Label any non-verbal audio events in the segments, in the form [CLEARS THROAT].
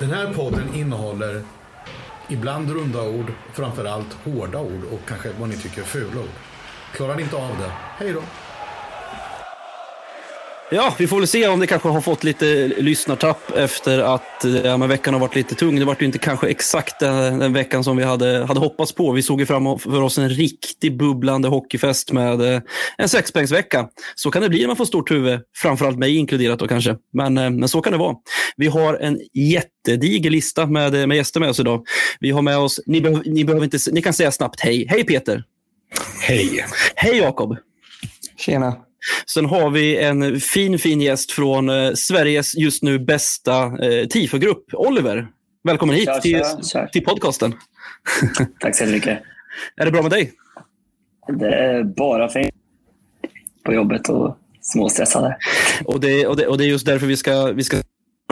Den här podden innehåller ibland runda ord, framförallt hårda ord och kanske vad ni tycker är fula ord. Klarar ni inte av det, hej då! Ja, vi får väl se om det kanske har fått lite lyssnartapp efter att ja, men veckan har varit lite tung. Det var ju inte kanske exakt den, den veckan som vi hade, hade hoppats på. Vi såg ju framför oss en riktig bubblande hockeyfest med eh, en sexpoängsvecka. Så kan det bli när man får stort huvud, framförallt mig inkluderat då kanske. Men, eh, men så kan det vara. Vi har en jättediger lista med, med gäster med oss idag. Vi har med oss, ni, behöv, ni, behöver inte, ni kan säga snabbt hej. Hej Peter! Hej! Hej Jakob! Tjena! Sen har vi en fin, fin gäst från eh, Sveriges just nu bästa eh, TIFO-grupp, Oliver. Välkommen hit Tja, till, tja. till podcasten. [LAUGHS] Tack så mycket. Är det bra med dig? Det är bara fint på jobbet och småstressade. Och det, och det, och det är just därför vi ska, vi ska.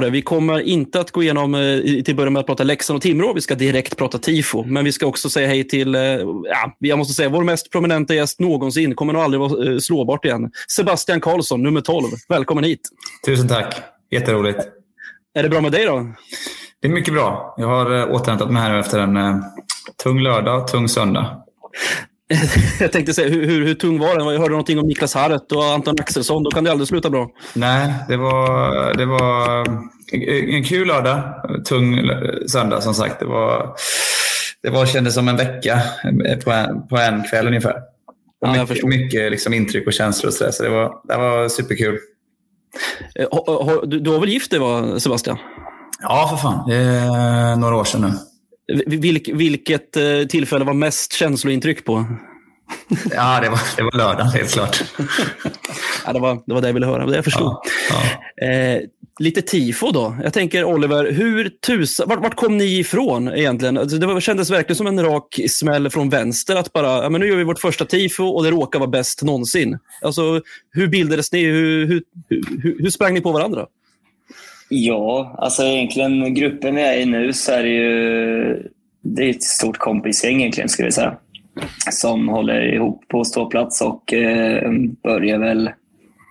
Vi kommer inte att gå igenom eh, till början med att prata Leksand och Timrå. Vi ska direkt prata tifo. Men vi ska också säga hej till, eh, ja, jag måste säga, vår mest prominenta gäst någonsin. Kommer nog aldrig vara eh, slåbart igen. Sebastian Karlsson, nummer 12. Välkommen hit. Tusen tack. Jätteroligt. Är det bra med dig då? Det är mycket bra. Jag har återhämtat mig här efter en tung lördag och tung söndag. [LAUGHS] Jag tänkte säga, hur, hur, hur tung var den? Jag hörde någonting om Niklas Harret och Anton Axelsson. Då kan det aldrig sluta bra. Nej, det var, det var en kul lördag. Tung söndag som sagt. Det, var, det var, kändes som en vecka eh, på en, på en kväll ungefär. Och Ja, mycket mycket liksom intryck och känslor och så, där. så det var, det var superkul. Eh, Du, du har väl gift dig, va, Sebastian? Ja, för fan. Det är några år sedan nu. Vilk, vilket eh, tillfälle var mest känslointryck på? Ja, det var, det var lördagen helt klart. [LAUGHS] Ja, det, var, det var det jag ville höra, det jag förstod. Ja, ja. Eh, lite tifo då. Jag tänker Oliver, hur tusan, vart, vart kom ni ifrån egentligen? Alltså, det var, kändes verkligen som en rak smäll från vänster. Att bara, ja, men nu gör vi vårt första tifo och det råkar vara bäst någonsin. Alltså, hur bildades ni? Hur, hur, hur, hur sprang ni på varandra? Ja, alltså egentligen gruppen vi är i nu så är det ju det är ett stort kompisgäng egentligen skulle jag säga. Som håller ihop på ståplats och eh, börjar väl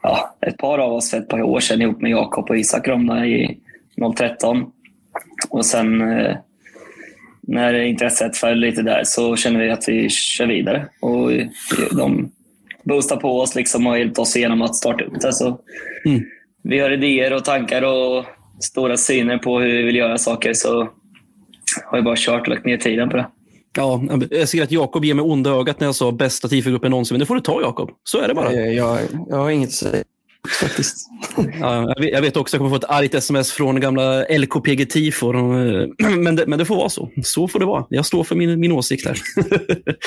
ja, ett par av oss för ett par år sedan ihop med Jakob och Isak Romna i 013. Och sen eh, när intresset föll lite där så känner vi att vi kör vidare. Och de boostar på oss liksom och har hjälpt oss igenom att starta upp det. Så Mm vi har idéer och tankar och stora syner på hur vi vill göra saker så har vi bara kört och lagt ner tiden på det. Ja, jag ser att Jakob ger mig onda ögat när jag sa bästa tifogruppen någonsin. Men det får du ta Jakob. Så är det bara. Jag, jag, jag har inget att säga faktiskt. [LAUGHS] Ja, jag vet- också att jag kommer få ett argt sms från gamla LKPG Tifo. Eh, [CLEARS THROAT] men det, men det får vara så. Så får det vara. Jag står för min, min åsikt här. [LAUGHS]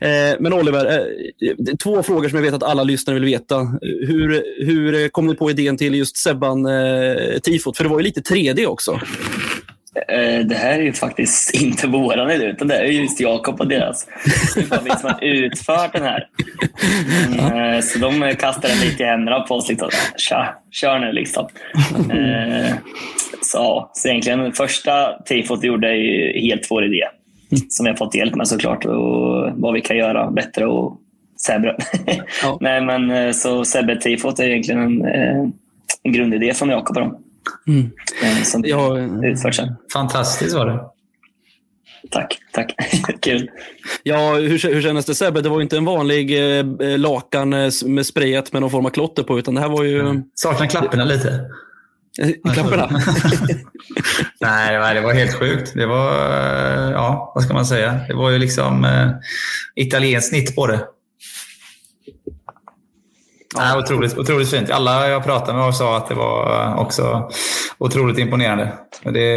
Eh, men Oliver, eh, två frågor som jag vet att alla lyssnare vill veta. Hur, hur kom ni på idén till just Sebban-tifot? För det var ju lite 3D också. Eh, Det här är ju faktiskt [LAUGHS] inte våran idé, utan det är just Jakob och deras. Det är vi som har utfört den här. Men, eh, Så de kastar den lite i händerna på oss. Liksom. Tja, kör nu liksom. Eh, Så, så egentligen första tifot vi gjorde är ju helt vår idé. Som vi har fått hjälp med såklart. Och vad vi kan göra bättre och sämre. Ja. [LAUGHS] Nej, men så Sebbe-tifot är egentligen en, en grundidé från Jakob och dem. Mm. Som Ja, har utfört sen. Fantastiskt var det. Tack, tack. [LAUGHS] Kul. Ja, hur, hur kändes det Sebbe? Det var ju inte en vanlig eh, lakan eh, med sprayat med någon form av klotter på, utan det här var ju Saknar klapporna lite. eh, klapparna. [LAUGHS] Nej, det var- det var helt sjukt. Det var, eh, ja, vad ska man säga? Det var ju liksom eh, italienskt snitt på det. Nej, otroligt, otroligt fint. Alla jag pratade med sa att det var eh, också otroligt imponerande. Det,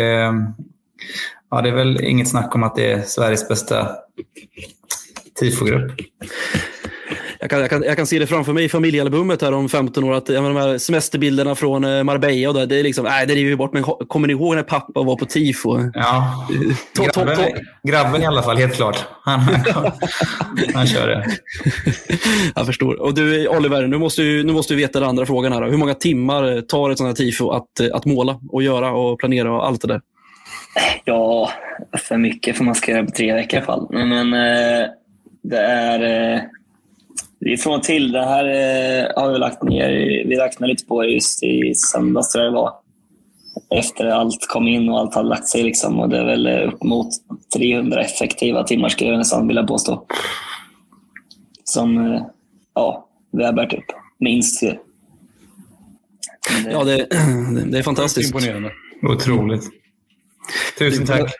ja, det är väl inget snack om att det är Sveriges bästa tifogrupp. Jag kan, jag, kan, jag kan se det framför mig i familjealbumet här om 15 år. Att, de här semesterbilderna från eh, Marbella, och där, det är liksom, nej, det river vi bort. Men kommer ni ihåg när pappa var på tifo? Ja, [LAUGHS] To- to- grabben, to- grabben i alla fall, helt klart. Han, [LAUGHS] han, kör det. [LAUGHS] Jag förstår. Och du, Oliver, nu måste, du, nu måste du veta den andra frågan. här. då. Hur många timmar tar ett sånt här tifo att, eh, att måla och göra och planera och allt det där? Ja, för mycket för man ska göra på tre veckor i alla fall. Men, men eh, det är... Eh, det är från och till. Det här eh, har vi lagt ner. Vi räknade lite på just i söndags tror jag det var. efter allt kom in och allt hade lagt sig. Liksom. Och det är väl upp mot 300 effektiva timmar skulle jag nästan vilja påstå. Som eh, ja, vi har bärt upp. Minst. Det... Ja, [CLEARS THROAT] det, det är fantastiskt. Imponerande. Otroligt. Tusen tack.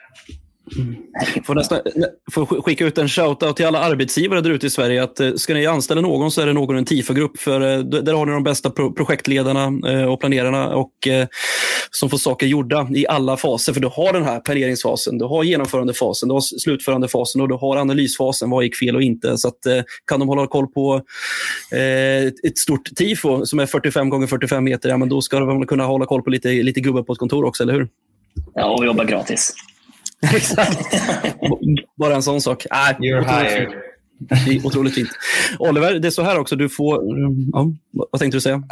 Mm. Får, nästan, får skicka ut en shoutout till alla arbetsgivare där ute i Sverige. att eh, Ska ni anställa någon så är det någon i en TIFO-grupp. För eh, där har ni de bästa pro projektledarna eh, och planerarna och, som får saker gjorda i alla faser. För du har den här planeringsfasen, du har genomförandefasen, du har slutförandefasen och du har analysfasen. Vad gick fel och inte? Så att, kan de hålla koll på ett stort TIFO som är 45 gånger 45 meter, ja, men då ska de kunna hålla koll på lite, lite gubbar på ett kontor också, eller hur? Ja, och jobba gratis. Bara en sån sak. Äh, You're hired. Otroligt fint. Oliver, det är så här också. Du får... Ja, vad tänkte du säga?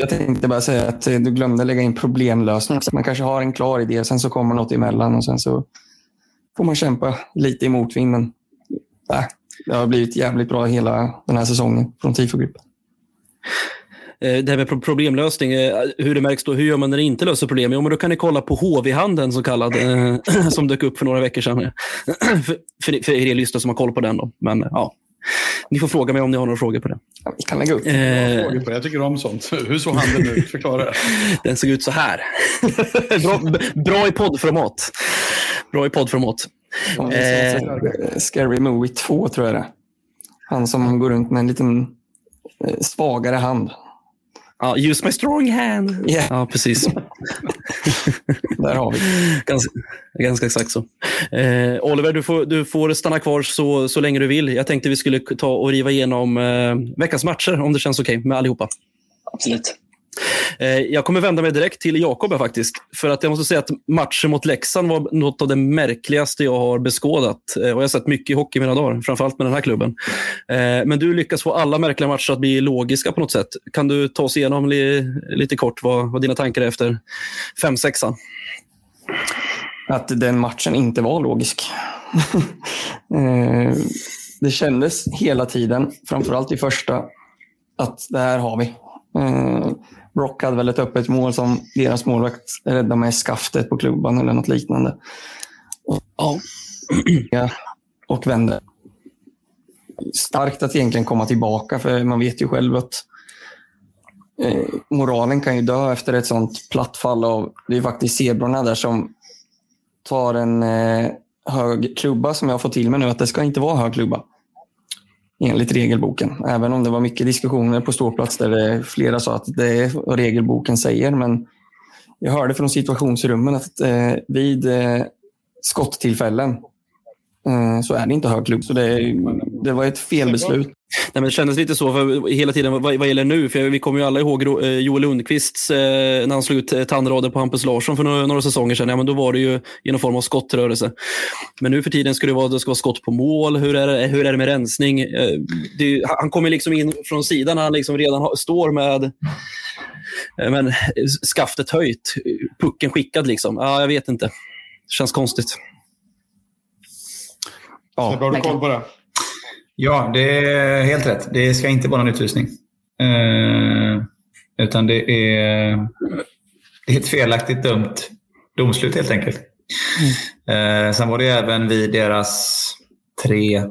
Jag tänkte bara säga att du glömde lägga in problemlösning. Man kanske har en klar idé, sen så kommer något emellan och sen så får man kämpa lite i motvinden. Det har blivit jävligt bra hela den här säsongen från TIFO-gruppen. Eh, det här med problemlösning, eh, hur det märks då, hur gör man när det inte löser problem? Jo, men då kan ni kolla på HV-handeln så kallad, eh, [CLEARS THROAT] som dök upp för några veckor sedan. [CLEARS THROAT] för, för, för er lyssnare som har koll på den. Då. Men ja, ni får fråga mig om ni har några frågor på det. Ja, vi kan lägga upp. Eh, jag tycker om sånt. [LAUGHS] Hur såg handeln ut? Förklara det. [LAUGHS] Den såg ut så här. [LAUGHS] bra, bra i poddformat. Bra i poddformat. Eh, Scary Movie 2 tror jag det Han som går runt med en liten svagare hand. Ja, use my strong hand. Yeah. Ja, precis. [LAUGHS] Där har vi ganska, ganska exakt så. Eh, Oliver, du får, du får stanna kvar så, så länge du vill. Jag tänkte vi skulle ta och riva igenom eh, veckans matcher, om det känns okej okay, med allihopa. Absolut. Eh, jag kommer vända mig direkt till Jakob faktiskt. För att jag måste säga att matchen mot Leksand var något av det märkligaste jag har beskådat. Eh, och jag har sett mycket hockey i mina dagar, framförallt med den här klubben. Eh, men du lyckas få alla märkliga matcher att bli logiska på något sätt. Kan du ta oss igenom lite kort vad, vad dina tankar är efter 5-6? Att den matchen inte var logisk. [LAUGHS] det kändes hela tiden, framförallt i första, att det här har vi. Brock hade väl ett öppet mål som deras målvakt räddade med skaftet på klubban eller något liknande. Och, ja, och vände. Starkt att egentligen komma tillbaka, för man vet ju själv att eh, moralen kan ju dö efter ett sånt platt fall. Av, det är faktiskt zebrorna där som tar en eh, hög klubba som jag får till mig nu, att det ska inte vara hög klubba enligt regelboken. Även om det var mycket diskussioner på ståplats där det, flera sa att det är vad regelboken säger. Men jag hörde från situationsrummen att eh, vid eh, skottillfällen eh, så är det inte hög klubb. Så det, det var ett felbeslut. Nej, men det kändes lite så för hela tiden vad, vad gäller nu. För vi kommer ju alla ihåg eh, Joel Lundqvists, eh, när han slog ut eh, tandrader på Hampus Larsson för några, några, säsonger sedan. Ja, men då var det ju i någon form av skottrörelse. Men nu för tiden ska det vara, det ska vara skott på mål. Hur är det, hur är det med rensning? Eh, det, han kommer liksom in från sidan när han liksom redan har, står med eh, men, skaftet höjt. Pucken skickad liksom. Ja, jag vet inte. Känns konstigt. Ja, har du koll på det? Ja, det är helt rätt. Det ska inte vara någon utvisning. Eh, utan det är, det är ett felaktigt dömt domslut helt enkelt. Mm. Eh, sen var det även vid deras 3-2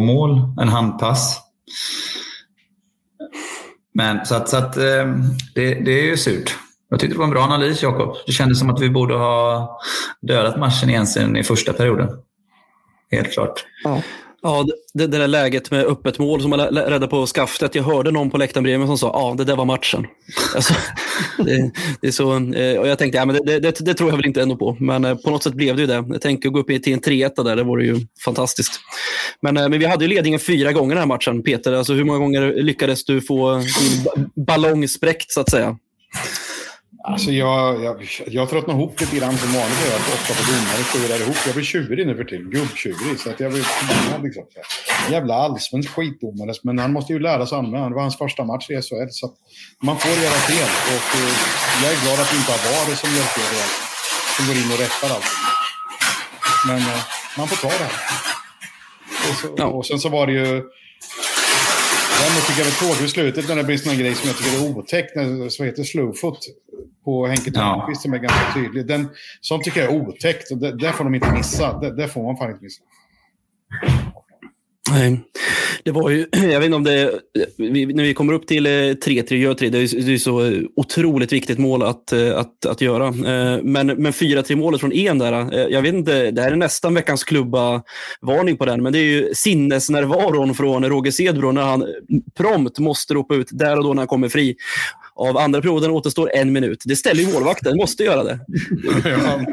mål, en handpass. Men så att, så att eh, det, det är ju surt. Jag tyckte det var en bra analys, Jakob. Det kändes som att vi borde ha dödat matchen egentligen i första perioden. Helt klart. Ja. Ja, det, det där läget med öppet mål som man räddade på skaftet. Jag hörde någon på läktaren bredvid mig som sa ja, det där var matchen. [LAUGHS] Alltså, det, det, är så, eh, och jag tänkte, ja, men det, det, det, tror jag väl inte ändå på. Men eh, på något sätt blev det ju det. Jag tänker gå upp till en 3 där, det vore ju fantastiskt. Men, eh, men vi hade ju ledningen fyra gånger den här matchen, Peter. Alltså, hur många gånger lyckades du få din ballong spräckt, så att säga? Alltså jag, jag, jag tröttnar ihop lite grann som vanligt. Jag är ofta på domare stirrar ihop. Jag blir tjurig nu för tiden. Gubbtjurig. Så att jag blir förbannad liksom. Jävla allsvensk skitdomare. Men han måste ju lära sig använda. Det var hans första match i SHL. Så man får göra fel. Och eh, jag är glad att det inte har varit som gör fel. Som går in och rättar allt. Men eh, man får ta det här. Och, så, och sen så var det ju... Däremot tycker jag det är tråkigt i slutet när det blir sån grej som jag tycker är otäck. När, så heter slowfoot på Henke Ja. Törnqvist som är ganska tydlig. Den, sånt tycker jag är otäckt och det, det får de inte missa. Det, det får man fan inte missa. Nej. Det var ju, [CLEARS THROAT] jag vet inte om det, vi, när vi kommer upp till eh, 3-3, gör 3, det är ju det är så eh, otroligt viktigt mål att, eh, att, att göra. Eh, Men, men 4-3 målet från en där, eh, jag vet inte, det här är nästan veckans klubba-varning på den, men det är ju sinnesnärvaron från Roger Sedbro när han prompt måste ropa ut där och då när han kommer fri. Av andra perioden återstår en minut. Det ställer ju målvakten, måste göra det.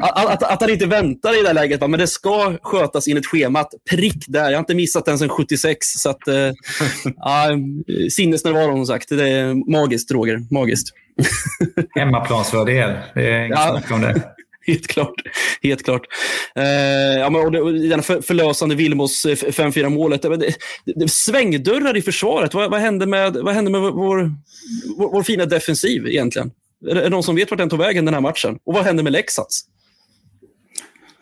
Att, att, att han inte väntar i det här läget, men det ska skötas enligt schemat. Prick där. Jag har inte missat den sedan 76. Så att, eh, [LAUGHS] ja, sinnesnärvaron som sagt. Det är magiskt, Roger. Magiskt. Hemmaplansfördel. Det är inget Ja. snack om det. [LAUGHS] Helt klart. Helt klart. Eh, ja, men, och det, och den för, förlösande Vilmos eh, 5-4 målet. Det, det, det, svängdörrar i försvaret. Vad, vad hände med, vad hände med vår, vår, vår fina defensiv egentligen? Är det någon som vet vart den tog vägen den här matchen? Och vad hände med Leksands?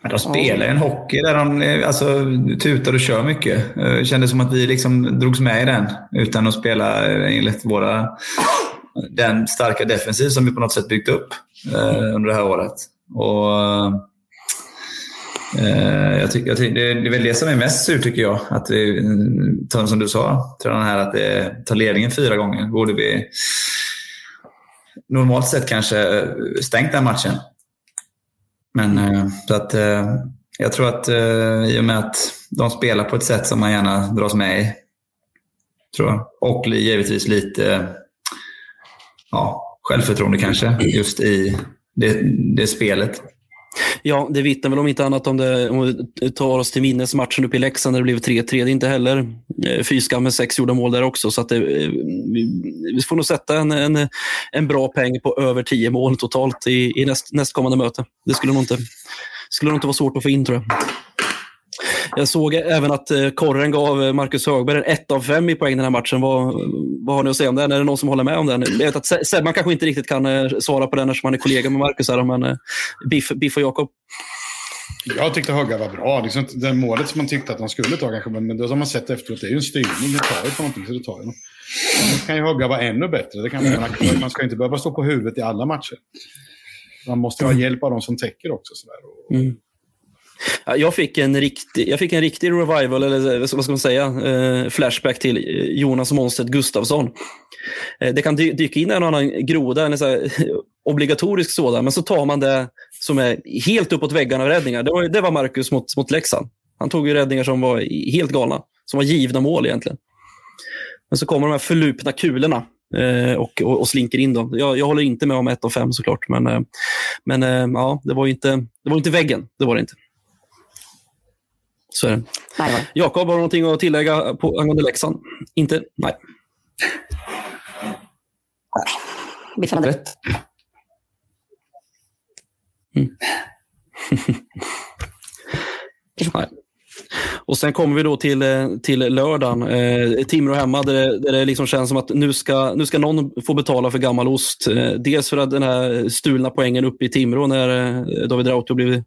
Men de spelar en hockey där de eh, alltså, tutar och kör mycket. Eh, det kändes som att vi liksom drogs med i den utan att spela enligt våra, den starka defensiv som vi på något sätt byggt upp under det här året. Och, eh, jag tycker, jag tycker, det är väl det som är mest surt tycker jag. Att vi, som du sa, tränaren här, att det tar ledningen fyra gånger. Borde vi normalt sett kanske eh, stängt den matchen. Men eh, så att eh, jag tror att eh, i och med att de spelar på ett sätt som man gärna dras med i. Tror jag. Och givetvis lite eh, ja, självförtroende kanske just i det, det spelet. Ja, det vittnar väl om inte annat om det, om vi tar oss till minnes matchen uppe i Leksand när det blev 3-3. Det är inte heller eh, fy skam med sex gjorda mål där också. Så att det, eh, vi, vi får nog sätta en, en, en bra peng på över tio mål totalt i, i näst, nästkommande möte. Det skulle nog, inte, skulle nog inte vara svårt att få in tror jag. Jag såg även att eh, Korren gav eh, Marcus Högberg en 1 av 5 i poäng den här matchen. Vad, vad har ni att säga om den? Är det någon som håller med om den? Jag vet att Se- Sebban kanske inte riktigt kan eh, svara på den eftersom han är kollega med Marcus. Här, men Biff, Biff och Jakob. Jag tyckte Högga var bra. Liksom, det målet som man tyckte att han skulle ta kanske, men det som man sett efteråt, det är ju en styrning. Det tar ju på någonting, så det tar ju något. Sen kan ju Högga vara ännu bättre. Det kan man, man ska inte behöva stå på huvudet i alla matcher. Man måste ha hjälp av de som täcker också. Sådär. Och, Mm. Jag fick, en riktig, jag fick en riktig revival, eller eh, vad ska man säga, eh, flashback till eh, Jonas Månstedt Gustafsson. Eh, det kan dy- dyka in en annan groda, en så här, eh, obligatorisk sådan, men så tar man det som är helt uppåt väggarna av räddningar. Det var, det var Marcus mot, mot Leksand. Han tog ju räddningar som var helt galna, som var givna mål egentligen. Men så kommer de här förlupna kulorna eh, och, och, och slinker in dem. Jag, jag håller inte med om ett av fem såklart, men, men ja, det var ju inte, det var inte väggen. Det var det inte. Så är det. Nej. Jakob, har du någonting att tillägga på, angående Leksand? Inte? Nej. Hade Rätt. Nej. Och sen kommer vi då till, eh, till lördagen. Eh, Timrå hemma där det, där det liksom känns som att nu ska, nu ska någon få betala för gammal ost. Eh, dels för att den här stulna poängen uppe i Timrå när eh, David Rauto blev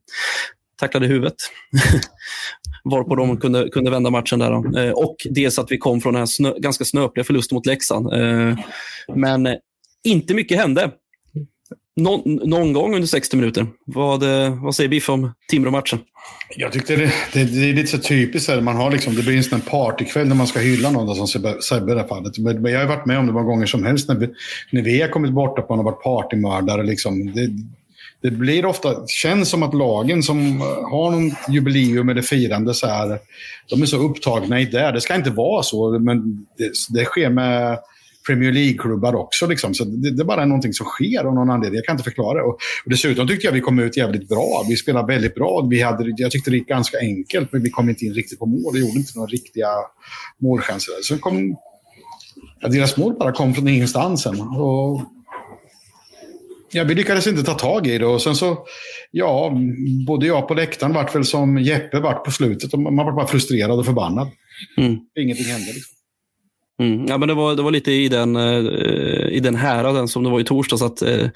tacklad i huvudet. [LAUGHS] Varpå de kunde, kunde vända matchen där. Då. Eh, och dels att vi kom från den här snö, ganska snöpliga förlusten mot Leksand. Eh, men inte mycket hände. Någon, någon gång under 60 minuter. Vad, eh, vad säger Biff om Timrå-matchen? Jag tyckte det, det, det är lite så typiskt. Här. Man har liksom, det blir en sån partykväll när man ska hylla någon som Sebbe i det här fallet. Men, jag har varit med om det många gånger som helst när vi, när vi har kommit borta på och varit partymördare. Liksom. Det, det blir ofta, känns som att lagen som eh, har någon jubileum eller firande så här, de är så upptagna i det. Det ska inte vara så, men det, det sker med Premier League-klubbar också. Liksom. Så det, det är bara någonting som sker av någon anledning. Jag kan inte förklara det. Och, och dessutom tyckte jag vi kom ut jävligt bra. Vi spelade väldigt bra. Vi hade, jag tyckte det gick ganska enkelt, men vi kom inte in riktigt på mål. Vi gjorde inte några riktiga målchanser. Så kom, ja, deras mål bara kom från ingenstans. Och, ja, vi lyckades inte ta tag i det. Och sen så, ja, både jag på läktaren vart väl som Jeppe vart på slutet. Och Man var bara frustrerad och förbannad. Mm. Ingenting hände. Liksom. Mm. Ja, men det, var, det var lite i den, eh, i den häraden som det var i torsdags. Att, eh,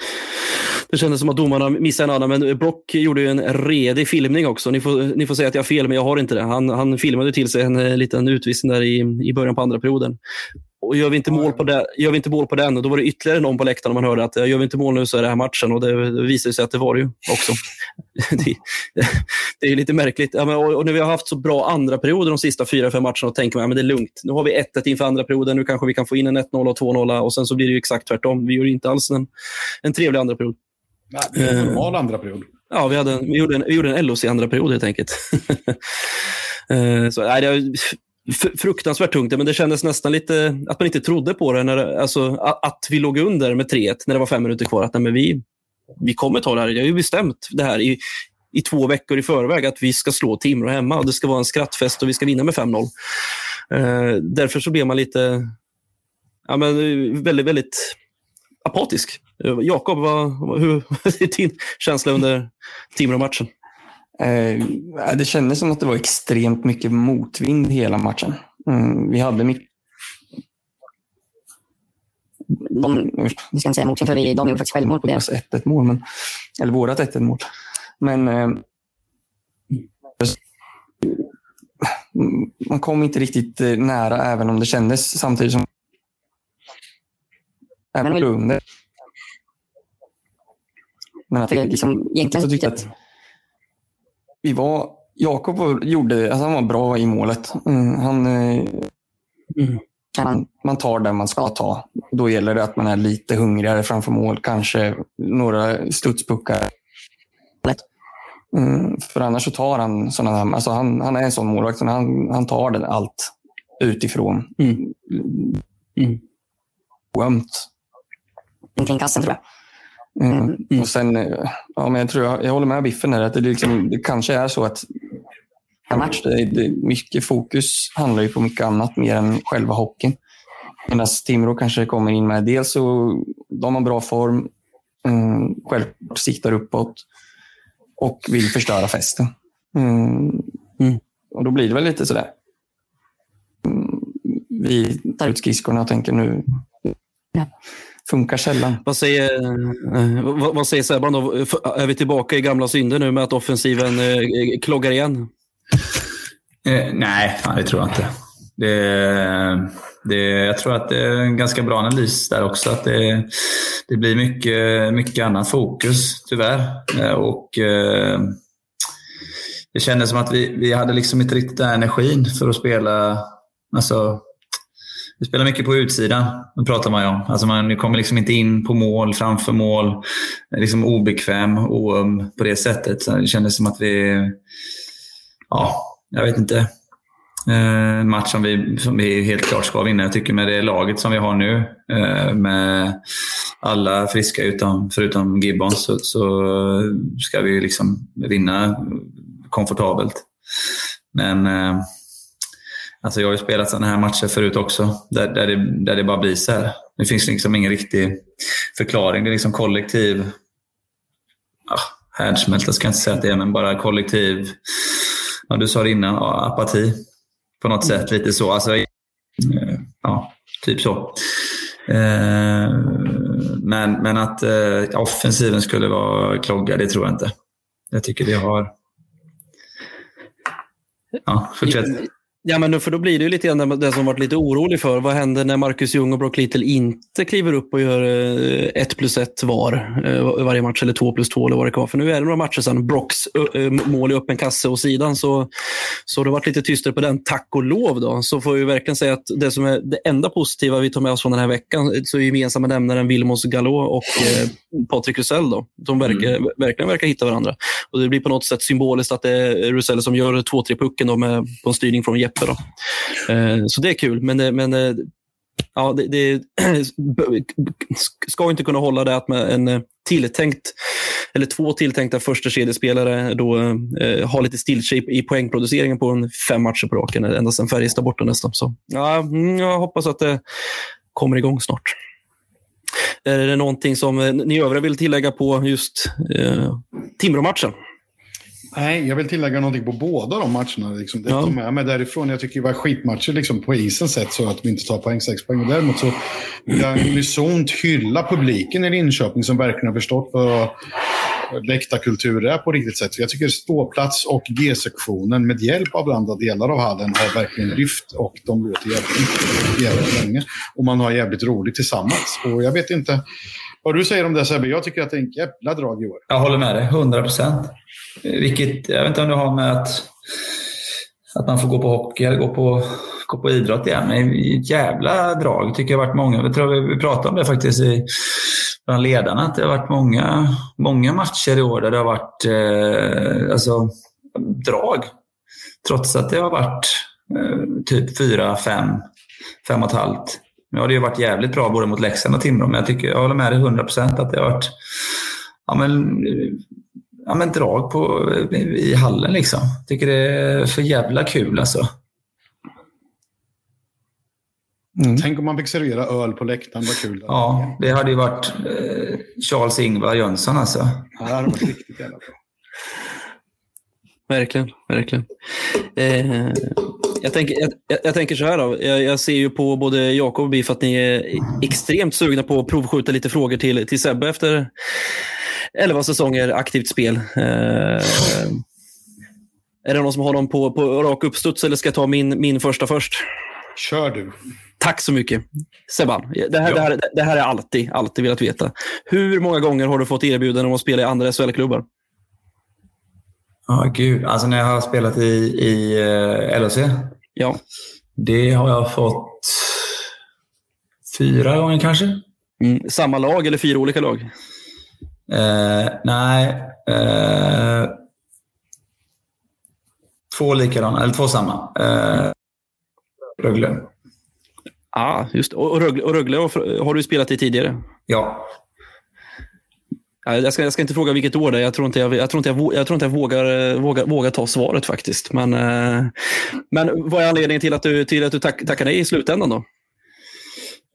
det kändes som att domarna missade en annan, men Brock gjorde ju en redig filmning också. Ni får, ni får säga att jag har fel, men jag har inte det. Han, han filmade till sig en eh, liten utvisning där i, i början på andra perioden. Och gör vi, inte mål på det, gör vi inte mål på den, och då var det ytterligare någon på läktaren man hörde att gör vi inte mål nu så är det här matchen. Och det, visade sig att det var det ju också. [LAUGHS] det, det, är lite märkligt. Ja, men, och, och när vi har haft så bra andra perioder de sista fyra, fem matcherna, och tänker man att ja, det är lugnt. Nu har vi 1-1 inför andra perioden, nu kanske vi kan få in en 1-0 och 2-0 och sen så blir det ju exakt tvärtom. Vi gjorde inte alls en, en trevlig andra period. Nej, det är en normal andra period. Ja, vi, hade, vi, gjorde en, vi gjorde en LOC andra period helt enkelt. [LAUGHS] så, nej, det, fruktansvärt tungt, men det kändes nästan lite att man inte trodde på det. När, alltså, att vi låg under med 3-1 när det var fem minuter kvar. Att nej, men vi, vi kommer ta det här. Jag har ju bestämt det här i, i två veckor i förväg att vi ska slå Timrå hemma. Och det ska vara en skrattfest och vi ska vinna med 5-0. Eh, därför så blev man lite ja, men, eh, väldigt, väldigt apatisk. Eh, Jakob, hur är [LAUGHS] din känsla under Timrå-matchen? Eh, det kändes som att det var extremt mycket motvind hela matchen. Mm, vi hade mycket... De, vi ska inte säga motvind, för vi, de gjorde faktiskt självmål på deras 1-1 mål. Men, eller vårat 1-1 mål. Men eh, man kom inte riktigt eh, nära, även om det kändes samtidigt som... Även under. Men att, liksom, egentligen så tyckte att vi var, Jakob gjorde, alltså han var bra i målet. Mm, han, eh, mm. man, man tar det man ska ta. Då gäller det att man är lite hungrigare framför mål. Kanske några studspuckar. Mm, för annars så tar han sådana här, alltså han, han är en sån målvakt. Han, han tar det allt utifrån. Mm. Mm. Ömt. Omkring kassen tror jag. Mm. Mm. Och sen, ja, men jag, tror jag, jag håller med Biffen här, att det, liksom, det kanske är så att en match, det, det, mycket fokus handlar ju på mycket annat mer än själva hockeyn. Medan Timrå kanske kommer in med, dels så de har bra form, mm, självklart siktar uppåt och vill förstöra festen. Mm. Mm. Och då blir det väl lite sådär. Mm, vi tar ut skridskorna och tänker nu, ja funkar sällan. Vad säger, eh, vad, vad säger Sebban då? Är vi tillbaka i gamla synder nu med att offensiven eh, kloggar igen? Eh, nej, det tror jag inte. Det, det, jag tror att det är en ganska bra analys där också. Att det, det blir mycket, mycket annat fokus, tyvärr. Eh, och, eh, det kändes som att vi, vi hade liksom inte riktigt den energin för att spela alltså, vi spelar mycket på utsidan, det pratar man ju om. Alltså man kommer liksom inte in på mål, framför mål. Liksom obekväm, oöm på det sättet. Så det kändes som att vi... Ja, jag vet inte. Eh, en match som vi, som vi helt klart ska vinna. Jag tycker med det laget som vi har nu, eh, med alla friska utom, förutom Gibbons, så, så ska vi liksom vinna komfortabelt. Men eh, Alltså jag har ju spelat sådana här matcher förut också, där, där, det, där det bara blir så här. Det finns liksom ingen riktig förklaring. Det är liksom kollektiv... Ah, härdsmälta ska jag inte säga att det är, men bara kollektiv... Ja, du sa det innan, ja, apati. På något sätt, lite så. Alltså, eh, ja, typ så. Eh, men, men att eh, offensiven skulle vara kloggad, det tror jag inte. Jag tycker vi har... Ja, fortsätt. Ja, men för då blir det ju lite grann det som varit lite orolig för. Vad händer när Marcus Ljung och Brock Little inte kliver upp och gör eh, ett plus ett var eh, varje match, eller två plus två eller vad det kan vara. För nu är det några matcher sedan Brocks mål i öppen kasse och sidan, så, så det har varit lite tystare på den. Tack och lov då, så får vi verkligen säga att det som är det enda positiva vi tar med oss från den här veckan, så är gemensamma nämnaren Vilmos Gallo och eh, Patrik Rusell. Då. De verkar, mm. verkligen verkar hitta varandra. Och Det blir på något sätt symboliskt att det är Rusell som gör 2-3 pucken med, på en styrning från Jeppe. Då. Eh, så det är kul, men, eh, men eh, ja, det, det, [CLEARS THROAT] ska inte kunna hålla det att med en eh, tilltänkt, eller två tilltänkta första kedjespelare då eh, har lite stiltje i poängproduceringen på en fem matcher på raken, ända sedan Färjestad borta nästan. Så, ja, mm, jag hoppas att det kommer igång snart. Är det någonting som ni övriga vill tillägga på just eh, Timrå-matchen? Nej, jag vill tillägga någonting på båda de matcherna. Liksom. Det ja. tar med mig därifrån. Jag tycker det var skitmatcher liksom, på isen sett så att vi inte tar poäng, sex poäng. Och däremot så vill jag unisont hylla publiken i Linköping som verkligen har förstått vad, läktarkultur är på riktigt sätt. Jag tycker ståplats och G-sektionen med hjälp av andra delar av hallen har verkligen lyft och de låter jävligt, jävligt länge. Och man har jävligt roligt tillsammans. Och jag vet inte vad du säger om det Sebbe. Jag tycker att det är en jävla drag i år. Jag håller med dig, 100 procent. Vilket, jag vet inte om det har med att, att man får gå på hockey eller gå på, gå på idrott igen. Men ett jävla drag tycker jag har varit många. Jag tror vi pratade om det faktiskt i, bland ledarna. Att det har varit många, många matcher i år där det har varit eh, alltså, drag. Trots att det har varit eh, typ fyra, fem, fem och ett halvt. Nu har det ju varit jävligt bra både mot Leksand och Timrå, men jag, tycker, jag håller med dig 100 procent att det har varit ja, men, ja, men drag på, i hallen. Liksom. Tycker det är för jävla kul alltså. Mm. Tänk om man fick servera öl på läktaren, vad kul det Ja, det hade ju varit eh, Charles Ingvar Jönsson alltså. Ja, det hade varit riktigt jävla bra. Verkligen, verkligen. Eh, jag, tänker, jag, jag, tänker så här då. Jag, jag, ser ju på både Jakob och Biff att ni är extremt sugna på att provskjuta lite frågor till, till Sebbe efter 11 säsonger aktivt spel. Eh, är det någon som har dem på, på rak uppstuds eller ska jag ta min, min första först? Kör du. Tack så mycket. Sebban, det här, ja. det här, det här är alltid, alltid velat veta. Hur många gånger har du fått erbjudanden om att spela i andra SHL-klubbar? Ja, oh, gud. Alltså när jag har spelat i, i uh, eh, LHC? Ja. Det har jag fått fyra gånger kanske. Mm, samma lag eller fyra olika lag? Uh, nej. Uh, två likadana, eller två samma. Uh, Rögle. Ja, just Och Rögle, och Rögle har du spelat i tidigare? Ja. Jag ska, jag ska inte fråga vilket år det är. Jag tror inte jag, jag, tror inte jag, jag, tror inte jag vågar, vågar, vågar ta svaret faktiskt. Men, eh, men vad är anledningen till att du, till att du tack, tackar nej i slutändan då?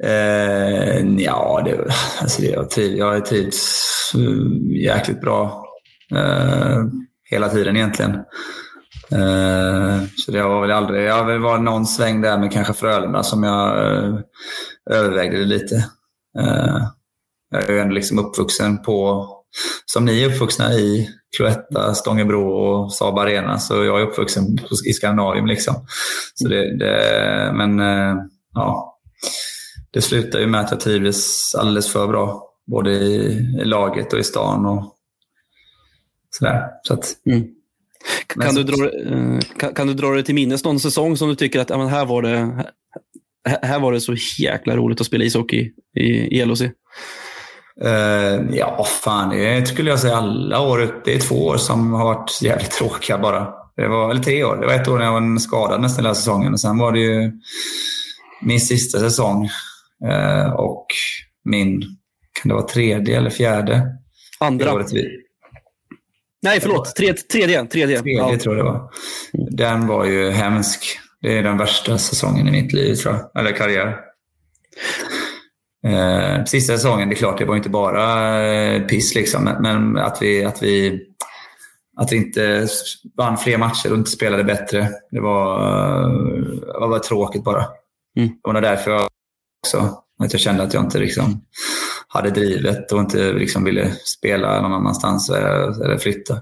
Eh, ja, det, alltså det, jag, triv, jag trivs eh, jäkligt bra eh, hela tiden egentligen. Eh, så det har väl aldrig, jag har väl varit någon sväng där med kanske Frölunda som jag eh, övervägde det lite. Eh, jag är ju ändå liksom uppvuxen på, som ni är uppvuxna i, Cloetta, Stångebro och Saab Arena. Så jag är uppvuxen i Skandinavien. Liksom. Så det, det, men eh, ja, det slutar ju med att jag trivdes alldeles för bra. Både i, i laget och i stan. Och sådär. Så att, mm. Kan, du dra, kan, kan, du dra dig till minnes någon säsong som du tycker att ja, här, var det, här var det så jäkla roligt att spela ishockey i, i LHC? Uh, ja, fan, det skulle jag säga alla år. Det är två år som har varit jävligt tråkiga bara. Det var, eller tre år. Det var ett år när jag var skadad nästan hela säsongen. Och sen var det ju min sista säsong och min, kan det vara tredje eller fjärde? Andra. Nej, förlåt. Tredje. Tredje, tredje. tredje ja. tror jag det var. Den var ju hemsk. Det är den värsta säsongen i mitt liv, tror jag. Eller karriär. Eh, sista säsongen, det är klart, det var inte bara eh, piss. Liksom, men att vi, att, vi, att vi inte vann fler matcher och inte spelade bättre. Det var, det var tråkigt bara. Mm. Det var därför jag också att jag kände att jag inte liksom hade drivet och inte liksom ville spela någon annanstans eller flytta.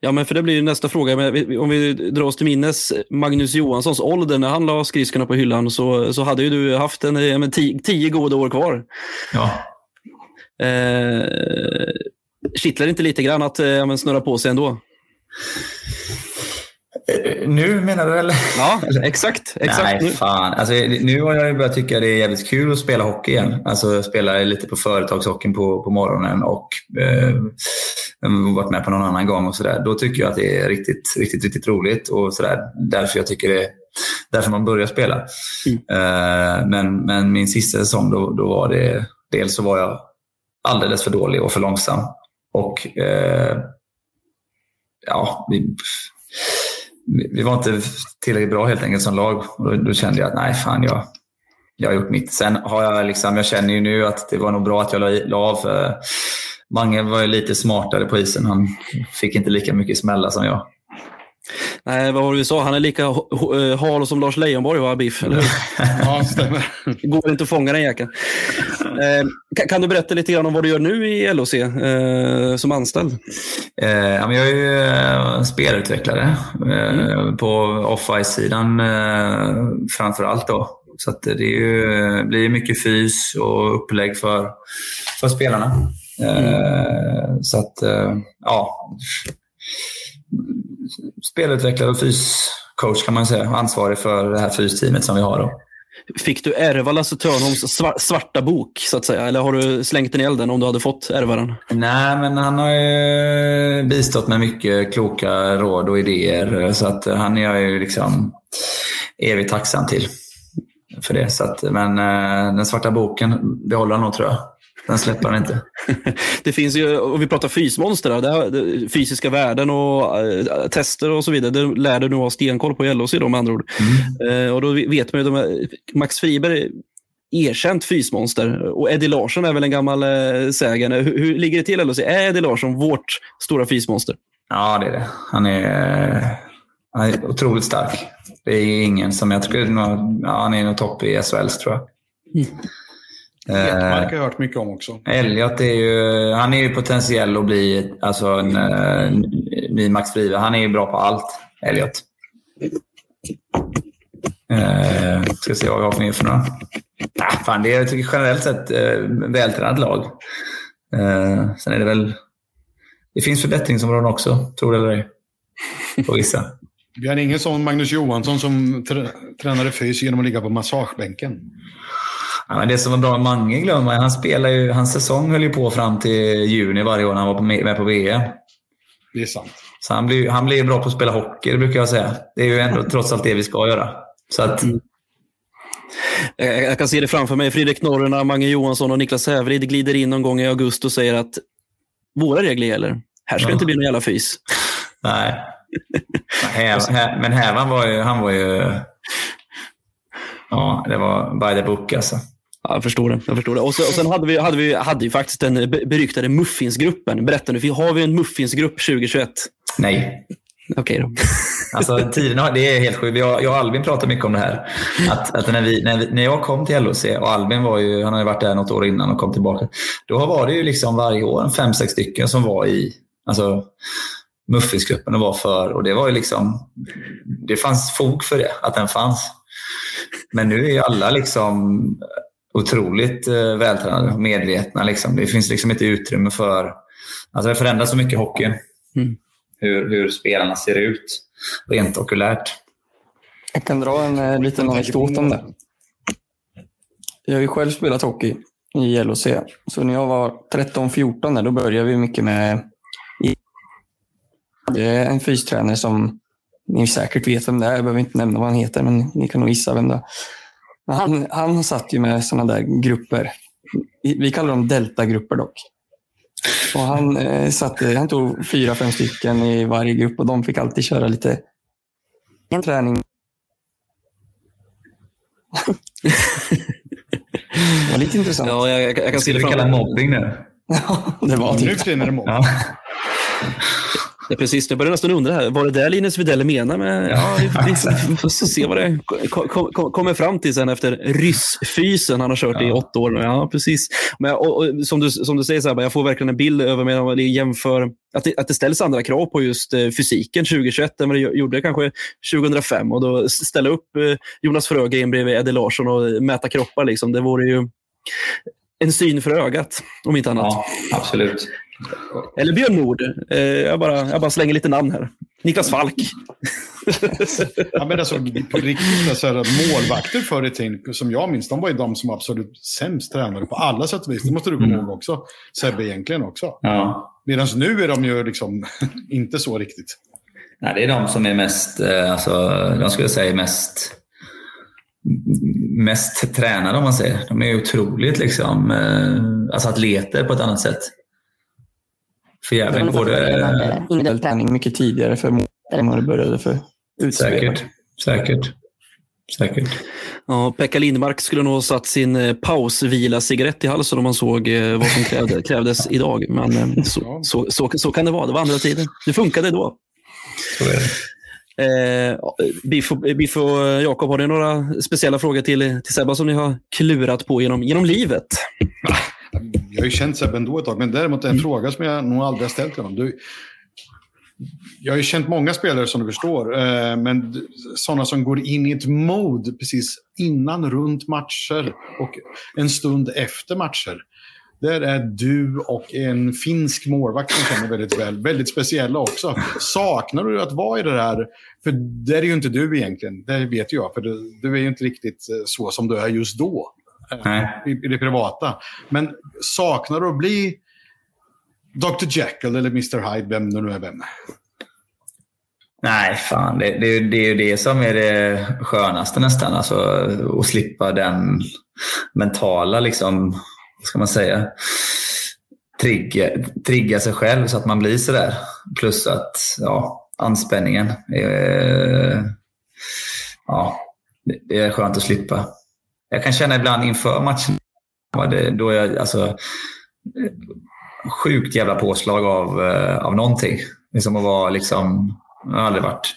Ja, men för det blir nästa fråga. Om vi drar oss till minnes Magnus Johanssons ålder när han la skridskorna på hyllan så, så hade ju du haft en, en tio, tio goda år kvar. Ja. Eh, kittlar det inte lite grann att eh, snurra på sig ändå? Eh, nu menar du eller? Ja, exakt. exakt Nej, fan. Alltså, nu har jag börjat tycka det är jävligt kul att spela hockey igen. Alltså spela lite på företagshockeyn på, på morgonen och eh, varit med på någon annan gång och sådär. Då tycker jag att det är riktigt, riktigt, riktigt roligt och sådär. Därför jag tycker det därför man börjar spela. Mm. Eh, men, men min sista säsong då, då var det, dels så var jag alldeles för dålig och för långsam. Och eh, ja, vi, vi var inte tillräckligt bra helt enkelt som lag. Och då, kände jag att nej, fan jag, jag har gjort mitt. Sen har jag liksom, jag känner ju nu att det var nog bra att jag la, la av. För Mange var ju lite smartare på isen. Han fick inte lika mycket smälla som jag. Nej, vad var det vi sa? Han är lika eh, hal som Lars Leijonborg var, Biff, eller hur? Ja, stämmer. Går inte att fånga den jäkeln. Eh, kan, du berätta lite grann om vad du gör nu i LOC eh, som anställd? Eh, jag är ju eh, spelutvecklare eh, på off-ice-sidan eh, framför allt. Då. Så att det är ju, blir mycket fys och upplägg för, för spelarna. Eh, så att, eh, ja. Spelutvecklare och fyscoach kan man säga. Ansvarig för det här fysteamet som vi har. Då. Fick du ärva Lasse Törnholms sva- svarta bok, så att säga? Eller har du slängt den i elden om du hade fått ärva den? Nej, men han har ju bistått med mycket kloka råd och idéer. Så att han är jag ju liksom evigt tacksam till för det. Så att, men eh, den svarta boken behåller han nog tror jag. Den släpper han inte. [LAUGHS] Det finns ju, och vi pratar fysmonster, där, det, fysiska värden och eh, tester och så vidare. Det lär du nog ha stenkoll på i LHC då med andra ord. Eh, och då vet man ju, de här, Max Friberg är erkänt fysmonster och Eddie Larsson är väl en gammal eh, sägen. Hur, hur ligger det till LHC? Är Eddie Larsson vårt stora fysmonster? Ja, det är det. Han är, han är otroligt stark. Det är ingen som jag tror, ja, han är nog topp i SHL tror jag. Ekmark har jag hört mycket om också. Elliot är ju, han är ju potentiell att bli alltså en, eh, ny Max Friberg. Han är ju bra på allt, Elliot. Eh, ska se vad vi har för mer för några. Ah, fan, det är jag tycker generellt sett eh, vältränat lag. Eh, sen är det väl... Det finns förbättringsområden också, tror det eller ej. På vissa. Vi har ingen sån Magnus Johansson som tr tränade fys genom att ligga på massagebänken. Ja, men det som var bra med Mange glömmer man, han spelar ju, hans säsong höll ju på fram till juni varje år när han var med på VM. Det är sant. Så han blir, han blir bra på att spela hockey, det brukar jag säga. Det är ju ändå trots allt det vi ska göra. Så att, Eh, Jag, kan se det framför mig. Fredrik Norrena, Mange Johansson och Niklas Häverid glider in någon gång i augusti och säger att våra regler gäller. Här ska det Ja. inte bli någon jävla fys. nej. [LAUGHS] Men Hävan var ju, han var ju... [LAUGHS] Ja, det var by the book alltså. Ja, jag förstår det. Jag förstår det. Och, så, och sen hade vi, hade vi hade ju faktiskt den be- beryktade muffinsgruppen. Berätta nu, har vi en muffinsgrupp 2021? Nej. Okej då. [LAUGHS] Alltså, tiden har, det är helt sjukt. Jag, jag och Albin pratar mycket om det här. Att, att när, vi, när, vi, när jag kom till LHC, och Albin var ju, han har ju varit där något år innan och kom tillbaka. Då var det ju liksom varje år fem, sex stycken som var i alltså, muffinsgruppen och var för. Och det var ju liksom, det fanns fog för det, att den fanns. Men nu är ju alla liksom otroligt eh, vältränade och medvetna. Liksom. Det finns liksom inte utrymme för... Alltså det förändras så mycket i hockeyn. Mm. Hur, hur spelarna ser ut rent okulärt. Jag kan dra en eh, liten anekdot om det. Jag har ju själv spelat hockey i LHC. Så när jag var 13-14 där, då började vi mycket med... Det är en fystränare som ni säkert vet vem det är. Jag behöver inte nämna vad han heter, men ni kan nog gissa vem det är. Men han, han satt ju med sådana där grupper. Vi kallar dem deltagrupper dock. Och han, eh, satte, han tog fyra, fem stycken i varje grupp och de fick alltid köra lite en träning. det var lite intressant. Ja, jag, jag, jag kan se det kalla mobbing nu? [LAUGHS] det var Nu typ. tiden är det mål. Ja. [LAUGHS] Ja, precis, jag börjar nästan undra här. Var det där Linus Widell menar med... Ja, [LAUGHS] vi, får se vad det kom, kom, kommer fram till sen efter ryssfysen han har kört i Ja. åtta år. nu. Ja, precis. Men, och, och, som, du, som du säger, så här, jag får verkligen en bild över mig när jämför att det, att det ställs andra krav på just eh, fysiken 2021 än vad det gjorde kanske 2005. Och då ställa upp eh, Jonas Frögren bredvid Eddie Larsson och mäta kroppar, liksom, det vore ju en syn för ögat, om inte annat. ja, absolut. Eller Björn Nord. Eh, jag, bara, jag bara slänger lite namn här. Niklas Falk. [LAUGHS] Ja, men alltså, på riktigt, alltså, målvakter förr i tiden, som jag minns, de var ju de som var absolut sämst tränade på alla sätt och vis. Det måste du komma Mm. ihåg också. Sebbe egentligen också. Ja. Medan nu är de ju liksom [LAUGHS] inte så riktigt. Nej, det är de som är mest, eh, alltså, de skulle jag säga mest, mest tränade om man säger. De är otroligt liksom, eh, alltså atleter på ett annat sätt. För jävligt både... Individuell träning mycket tidigare för än vad det började för. Säkert, säkert, säkert. Ja, Pekka Lindmark skulle nog ha satt sin eh, pausvila-cigarett i halsen om man såg eh, vad som krävde, [LAUGHS] krävdes idag. Men eh, så, så, så, så kan det vara. Det var andra tider. Det funkade då. Så är det. Eh, Biff och, Biff och Jakob, har ni några speciella frågor till, till Sebba som ni har klurat på genom, genom livet? [LAUGHS] Jag har ju känt Sebbe ändå ett tag, men däremot en fråga som jag nog aldrig har ställt till honom. Du, jag har ju känt många spelare som du förstår, eh, men sådana som går in i ett mode precis innan, runt matcher och en stund efter matcher. Där är du och en finsk målvakt som känner väldigt väl, väldigt speciella också. Saknar du att vara i det där? För det är ju inte du egentligen, det vet jag, för du, du är ju inte riktigt eh, så som du är just då. Eh, Nej. I, det privata. Men saknar du att bli Dr. Jekyll eller Mr. Hyde, vem det nu är vem? Nej, fan. Det, det, det är ju det som är det skönaste nästan. Alltså, att slippa den mentala, liksom, vad ska man säga, trigga, trigga sig själv så att man blir sådär. Plus att ja, anspänningen. Är, ja, det, det är skönt att slippa. Jag kan känna ibland inför matchen då är jag alltså, sjukt jävla påslag av, eh, av någonting. Det är som att vara liksom, jag har aldrig varit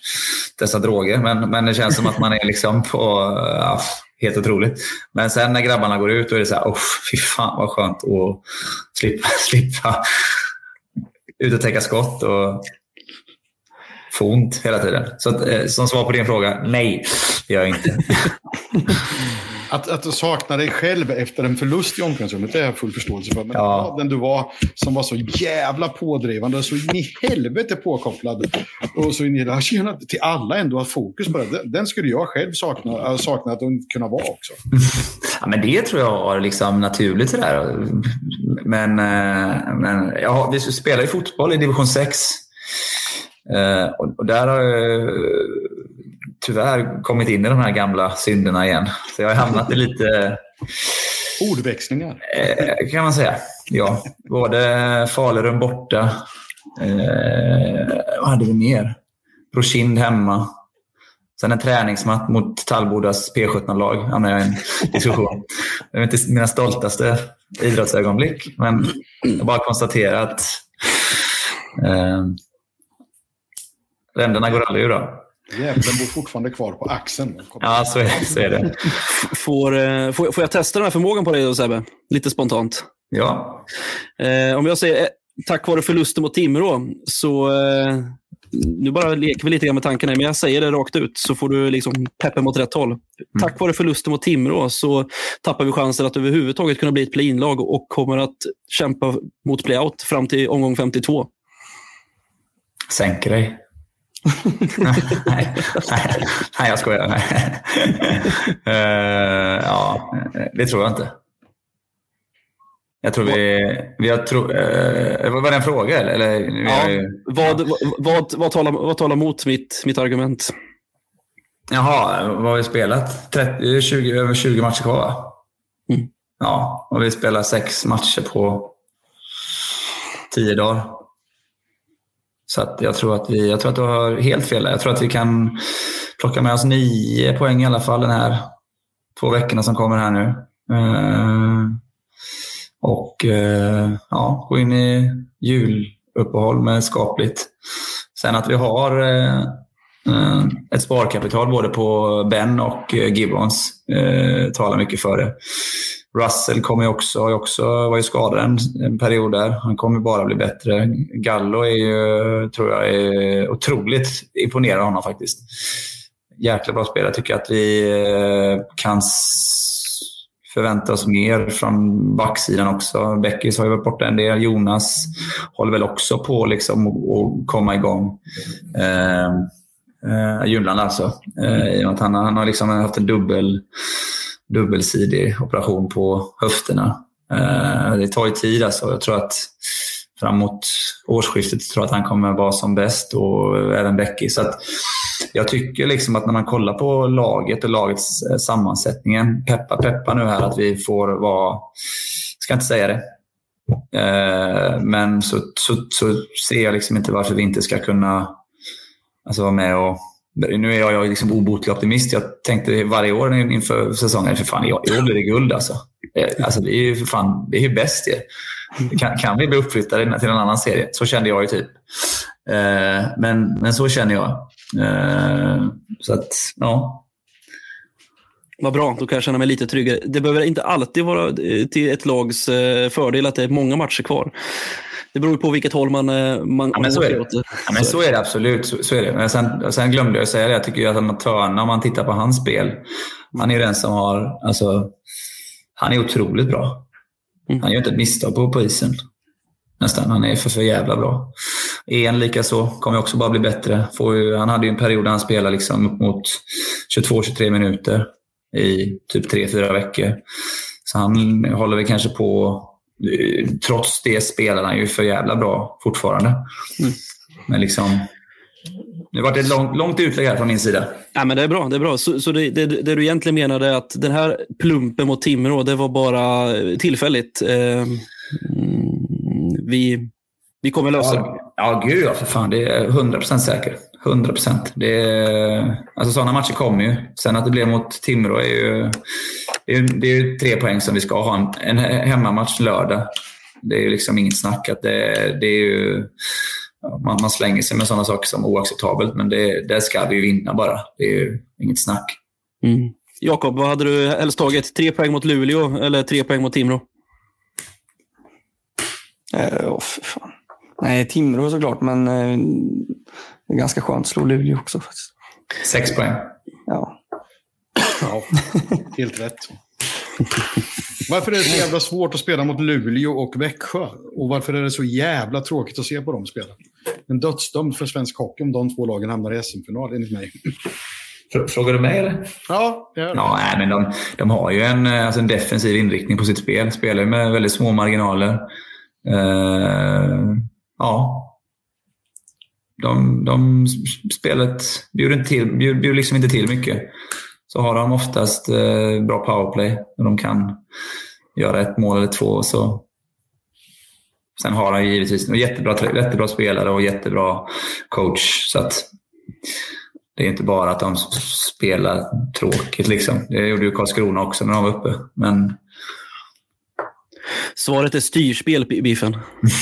dessa droger, men, men det känns som att man är liksom på, eh, ja, helt otroligt. Men sen när grabbarna går ut då är det så här, oh, fy fan vad skönt att slippa, [LAUGHS] slippa ut och täcka skott och få ont hela tiden. Så att, eh, som svar på din fråga, nej, det gör jag inte. [LAUGHS] Att, att du saknar dig själv efter en förlust i omklädningsrummet, det har jag full förståelse för. Men Ja. den du var, som var så jävla pådrivande så in i helvete påkopplad. Och så in i det, tjena, till alla ändå har fokus på det. Den, skulle jag själv sakna, äh, sakna att kunna vara också. [LAUGHS] Ja, men det tror jag var liksom naturligt. Sådär. Men, eh, men ja, vi spelar ju fotboll i division 6. Eh, och, och där har jag eh, tyvärr kommit in i de här gamla synderna igen. Så jag har hamnat i lite, [LAUGHS] Ordväxlingar. eh, kan man säga. Ja, både Falun borta. Eh, vad hade vi mer? Brokind hemma. Sen en träningsmatch mot Tallbodas P17-lag hamnade jag i en diskussion. Det är inte mina stoltaste idrottsögonblick, men jag bara konstaterar att eh, ränderna går aldrig ur. Då. Jävlar bor fortfarande kvar på axeln. Ja, så är, så är det. Får, eh, får, får jag testa den här förmågan på dig då, Sebbe? Lite spontant. Ja, Eh, om jag säger eh, tack vare förlusten mot Timrå, så eh, nu bara leker vi lite grann med tanken här, men jag säger det rakt ut så får du liksom peppen mot rätt håll. Tack vare förlusten mot Timrå så tappar vi chansen att överhuvudtaget kunna bli ett play-in-lag och kommer att kämpa mot play-out fram till omgång 52. sänker dig. Nej, nej, nej, jag skojar. Nej. Eh, ja, det tror jag inte. Jag tror vi... vi har tro, uh, var det en fråga? Eller? eller Ja. ju- Vad, vad, vad, talar, vad talar mot mitt, mitt argument? Jaha, vad har vi spelat? 30, 20, över 20 matcher kvar va? Mm. Ja, och vi spelar sex matcher på tio dagar. Så att jag, tror att vi, jag tror att du har helt fel där. Jag tror att vi kan plocka med oss nio poäng i alla fall den här två veckorna som kommer här nu. Eh, och eh, ja, gå in i juluppehåll med skapligt. Sen att vi har eh, eh ett sparkapital både på Ben och eh, Gibbons eh, talar mycket för det. Russell kommer ju också, har ju också, var ju skadad en, en period där. Han kommer bara bli bättre. Gallo är ju, tror jag, är otroligt imponerad av honom faktiskt. Jäkla bra spelare. Tycker att vi eh, kan förvänta oss mer från backsidan också. Beckis har ju varit borta en del. Jonas håller väl också på liksom att komma igång. Eh, eh, Junland alltså. Eh, han, han har liksom haft en dubbel dubbelsidig operation på höfterna. Eh, det tar ju tid alltså. Jag tror att framåt årsskiftet tror jag att han kommer vara som bäst och även Becky. Så att jag tycker liksom att när man kollar på laget och lagets eh, sammansättningen, peppa peppa nu här att vi får vara, ska inte säga det, eh, men så, så, så ser jag liksom inte varför vi inte ska kunna alltså, vara med och nu är jag, jag är liksom obotlig optimist. Jag tänkte varje år inför säsongen, för fan, i år blir det guld alltså. Eh, alltså det är ju för fan, det är ju bäst ju. Kan, kan vi bli uppflyttade till en annan serie? Så kände jag ju typ. Eh, men, men så känner jag. Eh, så att, ja. Vad bra, då kan jag känna mig lite tryggare. Det behöver inte alltid vara eh, till ett lags eh, fördel att det är många matcher kvar. Det beror på vilket håll man, eh, man Ja, men så är det. Ja, men så är det absolut. Så, så är det. Men sen, sen glömde jag säga det. Jag tycker ju att amatörerna, om man tittar på hans spel, han är ju den som har... Alltså, han är otroligt bra. Mm. Han gör inte ett misstag på, på isen. Nästan. Han är för, för jävla bra. En lika så kommer också bara bli bättre. Ju, han hade ju en period där han spelade liksom upp mot 22-23 minuter i typ 3-4 veckor. Så han håller väl kanske på... Trots det spelar han ju för jävla bra fortfarande. Men liksom... Det varit ett långt, långt utlägg här från min sida. Ja, men det är bra. Det, är bra. Så, så det, det, det du egentligen menade är att den här plumpen mot Timrå, det var bara tillfälligt. Eh, mm, vi, vi kommer lösa det. Ja, ja, gud ja. För fan. Det är 100% säker. 100%. Det är, alltså sådana matcher kommer ju. Sen att det blev mot Timrå är ju... Det är, det är ju tre poäng som vi ska ha. En, en hemmamatch lördag. Det är ju liksom inget snack. Att det, det är ju, man, man slänger sig med sådana saker som oacceptabelt, men det, det ska vi ju vinna bara. Det är ju inget snack. Mm. Jakob, vad hade du helst tagit? Tre poäng mot Luleå eller tre poäng mot Timrå? Åh, fy fan. Nej, Timrå såklart, men eh, det är ganska skönt att slå Luleå också. Faktiskt. Sex poäng. Ja. Ja, helt rätt. Varför är det så jävla svårt att spela mot Luleå och Växjö? Och varför är det så jävla tråkigt att se på dem spela? En dödsdömd för svensk hockey om de två lagen hamnar i SM-final, enligt mig. Fr- Frågar du mig eller? Ja, det gör det. Ja, nej, men de, de har ju en, alltså en defensiv inriktning på sitt spel. Spelar ju med väldigt små marginaler. Eh, ja. De, de spelet bjuder, inte till, bjuder, bjuder liksom inte till mycket. Så har de oftast eh, bra powerplay och de kan göra ett mål eller två. Så. Sen har de givetvis jättebra, jättebra spelare och jättebra coach. Så att det är inte bara att de spelar tråkigt. Liksom. Det gjorde ju Karlskrona också när de var uppe. Men Svaret är styrspel, Biffen.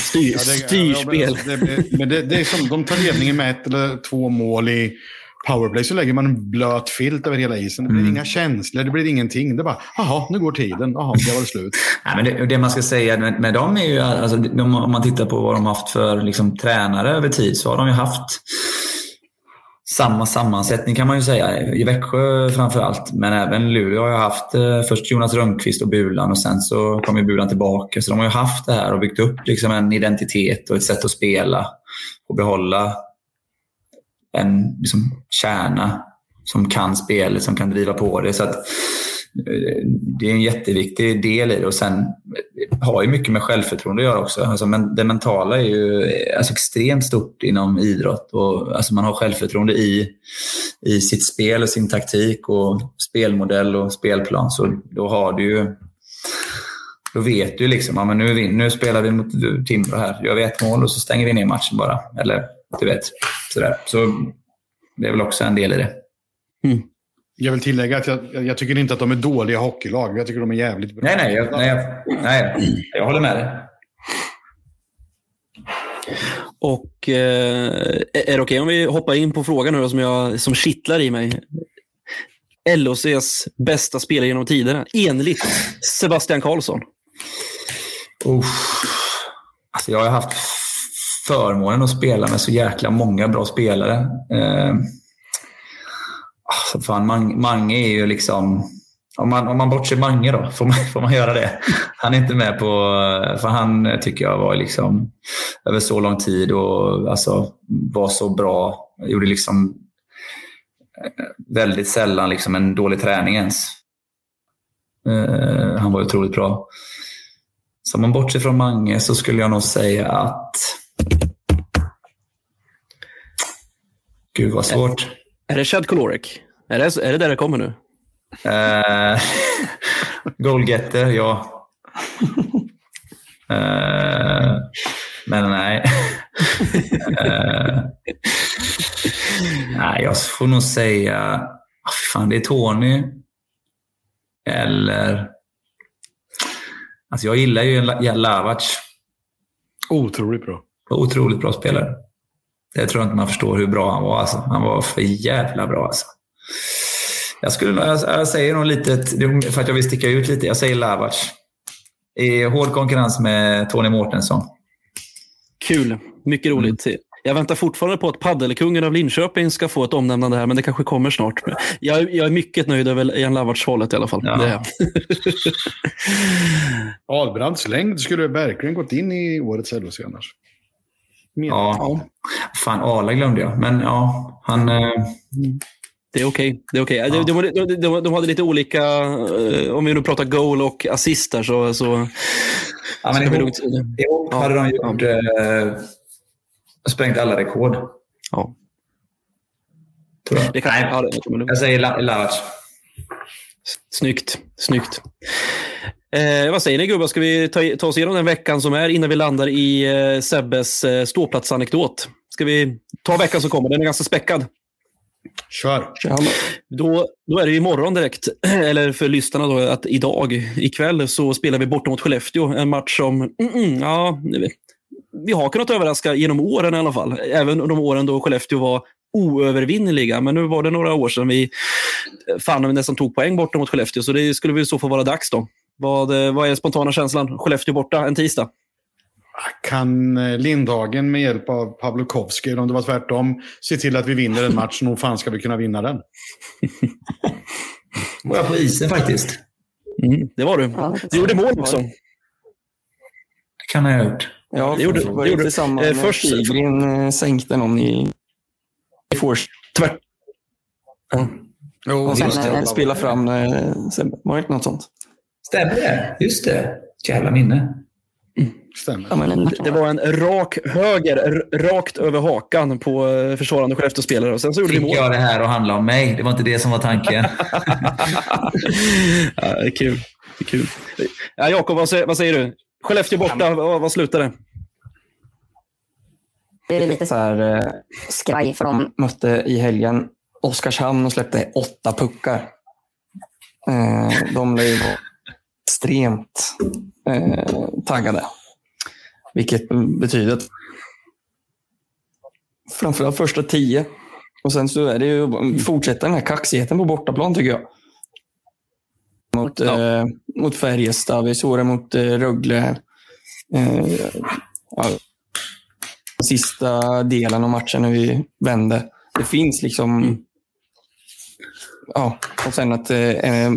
Styr, Ja, det- styrspel. Ja, men det, men det, det är som de tar ledningen med ett eller två mål i powerplay så lägger man en blöt filt över hela isen. Det blir Mm. inga känslor, det blir ingenting. Det är bara, jaha, nu går tiden. Jaha, det var det slut. Nej, men det, det man ska säga med, med dem är ju, alltså, de, om man tittar på vad de har haft för liksom, tränare över tid, så har de ju haft samma sammansättning kan man ju säga. I Växjö framför allt, men även Luleå har ju haft eh, först Jonas Rönnqvist och Bulan och sen så kom ju Bulan tillbaka. Så de har ju haft det här och byggt upp liksom, en identitet och ett sätt att spela och behålla en liksom, kärna som kan spelet, som kan driva på det. Så att, Eh, det är en jätteviktig del i det. Och sen eh, har ju mycket med självförtroende att göra också. Alltså, men det mentala är ju eh, alltså, extremt stort inom idrott. Och, alltså, man har självförtroende i, i sitt spel och sin taktik och spelmodell och spelplan. Så då har du ju då vet du liksom, ja, men nu, nu spelar vi mot Timrå här. Gör vi ett mål och så stänger vi ner matchen bara. Eller du vet, sådär. Så det är väl också en del i det. Mm. Jag vill tillägga att jag, jag tycker inte att de är dåliga hockeylag. Jag tycker de är jävligt bra. Nej, nej, jag, nej, jag, nej, jag håller med dig. Och eh, är det okej om vi hoppar in på frågan nu då, som, jag, som kittlar i mig? LHCs bästa spelare genom tiderna, enligt Sebastian Karlsson. Uff. Alltså jag har haft förmånen att spela med så jäkla många bra spelare. Eh, fan, Mang- Mange är ju liksom... Om man, om man bortser Mange då, får man, [LAUGHS] får man göra det? Han är inte med på... För han tycker jag var liksom över så lång tid och alltså, var så bra. Gjorde liksom eh, väldigt sällan liksom en dålig träning ens. Uh, han var otroligt bra. Så om man bortser från Mange så skulle jag nog säga att... Gud vad svårt. Är det Chad coloric? Är det, är det där det kommer nu? [LAUGHS] Uh, Goalgetter, ja. Eh, men nej. [LAUGHS] Eh, nej, jag får nog säga... fan, det är Tony. Eller... Alltså jag gillar ju La- Lavac. Otroligt bra. Otroligt bra spelare. Det tror jag inte man förstår hur bra han var. Alltså. Han var för jävla bra. Alltså. Jag, skulle, jag, jag säger nog lite, för att jag vill sticka ut lite, jag säger Lavac. I hård konkurrens med Tony Mårtensson. Kul. Mycket roligt. Mm. Jag väntar fortfarande på att paddelkungen av Linköping ska få ett omnämnande här, men det kanske kommer snart. Jag, jag är mycket nöjd över Jan Lavac-hållet i alla fall. Ja. Ahlbrands [LAUGHS] längd skulle verkligen gått in i årets LHC annars. Men, Ja. Fan, Arla glömde jag. Men ja, han... eh, Det är okej. Det är okej. De, de, de, de, de hade lite olika, eh, om vi nu pratar goal och assist där, så, så Ja, men ihop, ihop Ja. hade de gjort... Eh, sprängt alla rekord. Ja. Tror jag. Det kan, Nej, ja, jag säger La- Lavac. Snyggt. Snyggt. Eh, vad säger ni gubbar? Ska vi ta, ta oss igenom den veckan som är innan vi landar i eh, Sebbes eh, ståplatsanekdot? Ska vi ta veckan som kommer? Den är ganska späckad. Kör. Då, då är det imorgon direkt, [CLEARS THROAT] eller för lyssnarna då, att idag, ikväll, så spelar vi borta mot Skellefteå. En match som, mm, mm, ja, vi har kunnat överraska genom åren i alla fall. Även de åren då Skellefteå var oövervinneliga. Men nu var det några år sedan vi fan nästan tog poäng borta mot Skellefteå, så det skulle väl så få vara dags då. Vad, vad är spontana känslan? Skellefteå borta en tisdag. Kan eh, Lindhagen med hjälp av Pavlukovski, eller om det var tvärtom, se till att vi vinner en match? Nog fan ska vi kunna vinna den. [LAUGHS] Var jag på isen faktiskt. Mm, det var du. Ja, Du gjorde mål också. Det kan jag ha gjort. Ja, Det gjorde- var det gjorde- tillsammans eh, först- Tigrin eh, sänkte någon i, i Fors. Tvärt. Jo, Och sen just det. eh, spela fram. Var det inte något sånt? Stämmer det? Just det. Jävla minne. Stämmer. Ja, men, Det var en rak höger, rakt över hakan på eh, försvarande Skellefteå-spelare. Och sen så gjorde vi Fick mål. jag det här att handla om mig? Det var inte det som var tanken. [LAUGHS] ja, det är kul. Det är kul. Ja, Jakob, vad säger, vad säger du? Skellefteå borta, vad, vad slutar det? Det är lite så här, eh, skraj för dem. mötte i helgen Oskarshamn och släppte åtta puckar. Eh, de lär ju vara extremt eh, taggade. Vilket betyder att framförallt första tio. Och sen så är det ju fortsätta den här kaxigheten på bortaplan tycker jag. Mot, Ja. eh, mot Färjestad, vi såg det mot eh, Rögle. Eh, ja, sista delen av matchen när vi vände. Det finns liksom... Mm. Ja, och sen att... Eh, eh,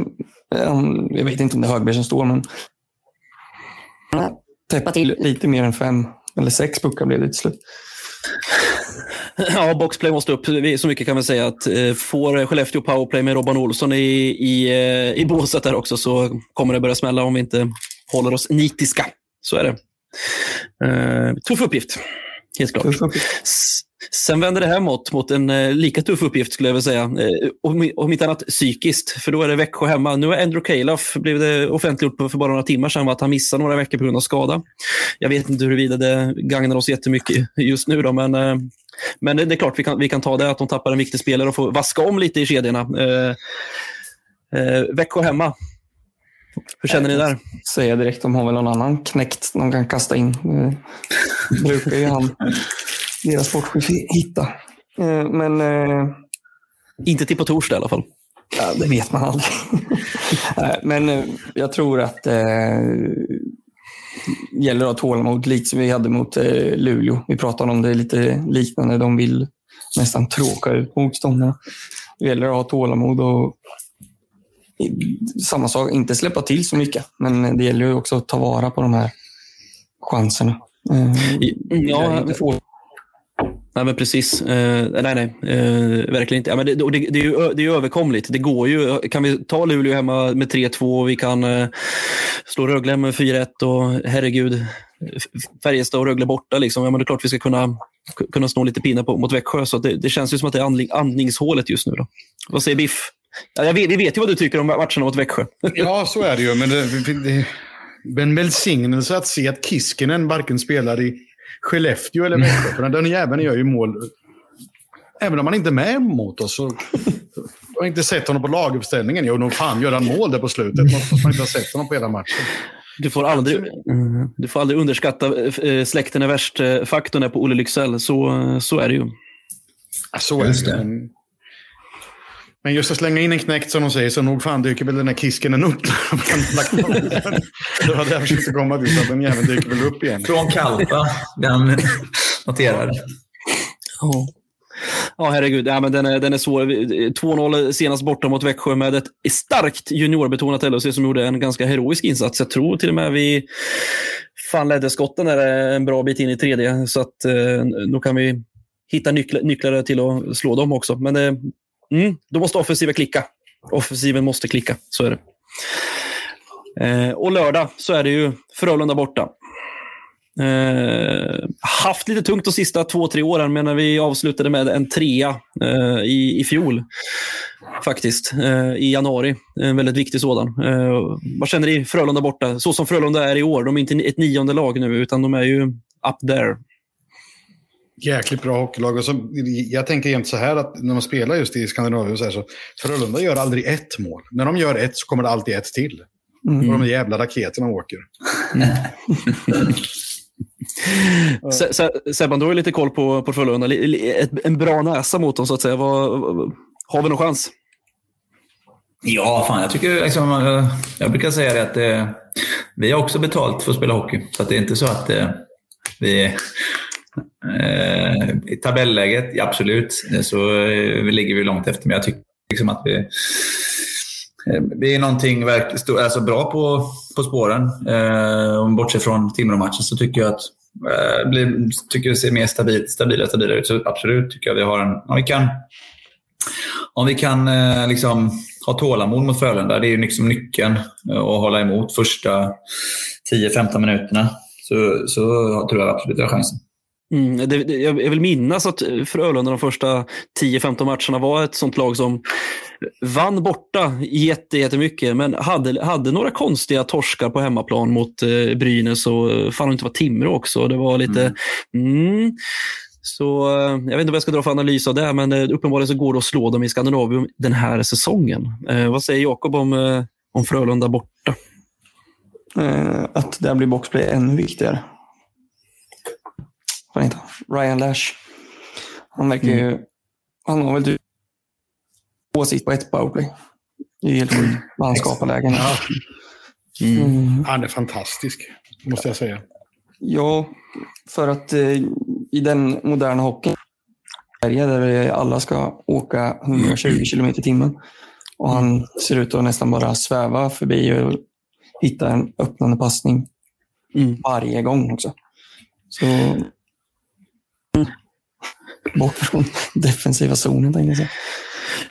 jag vet inte om det är Högberg som står, men... Täppa till lite mer än fem eller sex puckar blev det till slut. [LAUGHS] Ja, boxplay måste upp. Så mycket kan vi säga att eh, får Skellefteå powerplay med Robban Olsson i, i, eh, i båset där också så kommer det börja smälla om vi inte håller oss nitiska. Så är det. Eh, tuff uppgift, helt klart. Sen vänder det hemåt mot en eh, lika tuff uppgift skulle jag vilja säga. Eh, om, om inte annat psykiskt, för då är det Växjö hemma. Nu har Andrew Calof blivit det offentliggjort på- för bara några timmar sedan att han missar några veckor på grund av skada. Jag vet inte huruvida det gagnar oss jättemycket just nu, då, men, eh, men det är klart vi kan, vi kan ta det att de tappar en viktig spelare och får vaska om lite i kedjorna. Eh, eh, Växjö hemma. Hur känner ni där? Säga direkt, de har väl någon annan knäckt de kan kasta in. Eh, brukar ju han, deras sportchef, hitta. Eh, men eh, Inte till på torsdag i alla fall. ja, det vet man aldrig. [LAUGHS] Eh, men eh, jag tror att eh, gäller att ha tålamod, likt som vi hade mot eh, Luleå. Vi pratade om det lite liknande. De vill nästan tråka ut motståndarna. Det gäller att ha tålamod och samma sak, inte släppa till så mycket. Men det gäller ju också att ta vara på de här chanserna. Eh, Ja, får Nej, men precis. Eh, nej, nej. Eh, verkligen inte. Ja, men det, det, det, är ju, det är överkomligt. Det går ju. Kan vi ta Luleå hemma med 3-2 och vi kan eh, slå Rögle med 4-1 och herregud, Färjestad och Rögle borta. Liksom. Ja, men det är klart vi ska kunna, kunna snå lite pinnar på, mot Växjö. Så det, det känns ju som att det är andning, andningshålet just nu. Då. Vad säger Biff? Ja, jag vet, vi vet ju vad du tycker om matcherna mot Växjö. [LAUGHS] Ja, så är det ju. Men det, det, det en välsignelse att se att Kiskinen varken spelar i Skellefteå eller Växjö. För den jäveln gör ju mål. Även om han inte är med mot oss. Så, jag har inte sett honom på laguppställningen. Jo, nog fan gör han mål där på slutet. Måste man inte ha sett honom på hela matchen. Du får aldrig, du får aldrig underskatta eh, släkten är värst-faktorn på Olle Lycksell. Så, så är det ju. Så är det. Det. Men, just att slänga in en knäckt som de säger så nog fan dyker väl den här Kiskinen upp. det var det jag försökte komma till. Så att den jäveln dyker väl upp igen. Från Kalpa, den noterade. Ja. Ja, herregud. Ja, men den, är, den är svår. 2-0 senast borta mot Växjö med ett starkt juniorbetonat LHC som gjorde en ganska heroisk insats. Jag tror till och med vi fan ledde skotten där en bra bit in i tredje. Så att eh, då kan vi hitta nycklar, nycklar till att slå dem också. Men eh, mm, då måste offensiven klicka. Offensiven måste klicka, så är det. Eh, och lördag så är det ju Frölunda borta. Eh, haft lite tungt de sista två, tre åren, men när vi avslutade med en trea eh, i, i fjol. Faktiskt, eh, i januari. En väldigt viktig sådan. Eh, vad känner ni Frölunda borta? Så som Frölunda är i år. De är inte ett nionde lag nu, utan de är ju up there. Jäkligt bra hockeylag. Och så, jag tänker jämt så här att när man spelar just i Skandinavien så, här, så Frölunda gör aldrig ett mål. När de gör ett så kommer det alltid ett till. Mm. Och de jävla raketerna åker. [LAUGHS] Se- Sebban, du har ju lite koll på, på Frölunda. En bra näsa mot dem, så att säga. Har vi någon chans? Ja, fan jag tycker liksom, eh, Jag brukar säga det att eh, vi har också betalt för att spela hockey. Så att det är inte så att eh, vi... Eh, I tabelläget, ja, absolut, så eh, ligger vi långt efter. Men jag tycker liksom att vi... Eh, vi är någonting verkligen alltså bra på, på spåren. Om bortsett från Timrå-matchen så tycker jag att blir, tycker det ser mer stabilt, stabilare och stabilare ut. Så absolut tycker jag vi har en... Om vi kan, om vi kan liksom, ha tålamod mot Frölunda, det är ju liksom nyckeln och att hålla emot första 10-15 minuterna. Så, så tror jag absolut vi har chansen. Mm, det, det, jag vill minnas att Frölunda de första 10-15 matcherna var ett sånt lag som vann borta jätte, jättemycket, men hade, hade några konstiga torskar på hemmaplan mot eh, Brynäs och eh, fan om det inte var Timrå också. Det var lite... Mm. Så eh, Jag vet inte vad jag ska dra för analys av det, men eh, uppenbarligen så går det att slå dem i Skandinavium den här säsongen. Eh, vad säger Jakob om, eh, om Frölunda borta? Eh, att där blir boxplay ännu viktigare. Vad heter han? Ryan Lash. Han verkar ju... Han har väl typ två sitt på ett powerplay. Det är helt sjukt vad han skapar lägen. Ja, Mm. han är fantastisk, måste jag säga. Ja, för att eh, i den moderna hockeyn där alla ska åka 120 km i timmen och han ser ut att nästan bara sväva förbi och hitta en öppnande passning Mm. varje gång också. Så bort från defensiva zonen tänkte jag säga.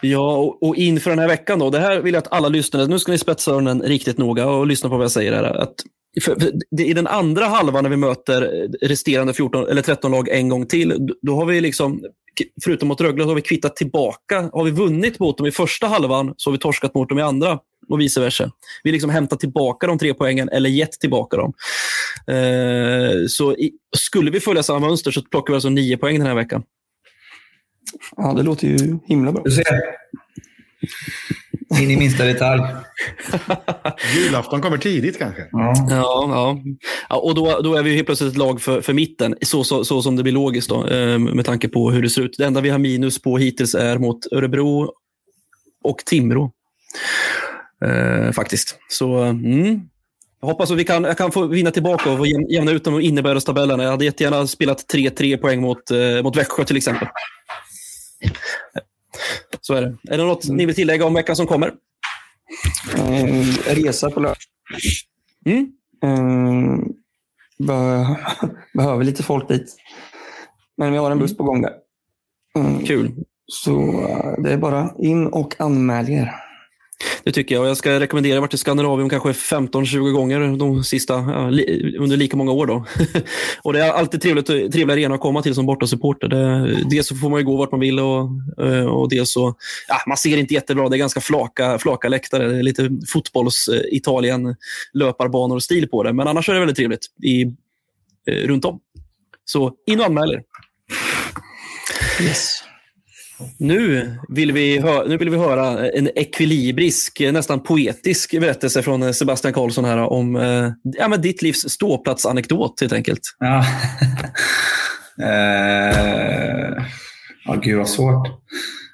Ja, och, och inför den här veckan då. Det här vill jag att alla lyssnare, nu ska ni spetsa öronen riktigt noga och lyssna på vad jag säger här. Att för, för det, I den andra halvan när vi möter resterande 14 eller 13 lag en gång till, då har vi liksom, förutom mot Rögle, så har vi kvittat tillbaka. Har vi vunnit mot dem i första halvan så har vi torskat mot dem i andra och vice versa. Vi liksom hämtat tillbaka de tre poängen eller gett tillbaka dem. Eh, så i, skulle vi följa samma mönster så plockar vi alltså nio poäng den här veckan. Ja, det låter ju himla bra. Du ser. In i minsta detalj. [LAUGHS] Julafton kommer tidigt kanske. Ja. Ja, ja. och då, då är vi helt plötsligt ett lag för, för mitten, så, så, så som det blir logiskt då, eh, med tanke på hur det ser ut. Det enda vi har minus på hittills är mot Örebro och Timrå. Eh, faktiskt. Så mm. jag hoppas att vi kan, jag kan få vinna tillbaka och jämna ut dem i innebördstabellerna. Jag hade jättegärna spelat 3-3 poäng mot, eh, mot Växjö till exempel. Så är det. Är det något ni vill tillägga om veckan som kommer? Eh, resa på lördag. Mm? Eh, be- [LAUGHS] behöver lite folk dit. Men vi har en buss på gång där. Mm, Kul. Så eh, det är bara in och anmäl er. Det tycker jag. Jag ska rekommendera. Jag varit i Skandinavien kanske 15-20 gånger de sista, ja, li, under lika många år. Då. [LAUGHS] och Det är alltid trevligt, trevlig arena att komma till som bortasupporter. Det, dels så får man ju gå vart man vill och, eh, och dels så, ja, man ser inte jättebra. Det är ganska flaka, flaka läktare. Det är lite fotbolls-Italien, löparbanor och stil på det. Men annars är det väldigt trevligt i, eh, runt om. Så in och anmäl er. Yes. Nu vill, vi nu vill vi höra en ekvilibrisk, nästan poetisk berättelse från Sebastian Karlsson här om eh, ja, men ditt livs ståplatsanekdot helt enkelt. Ja. [LAUGHS] eh, ja, gud vad svårt.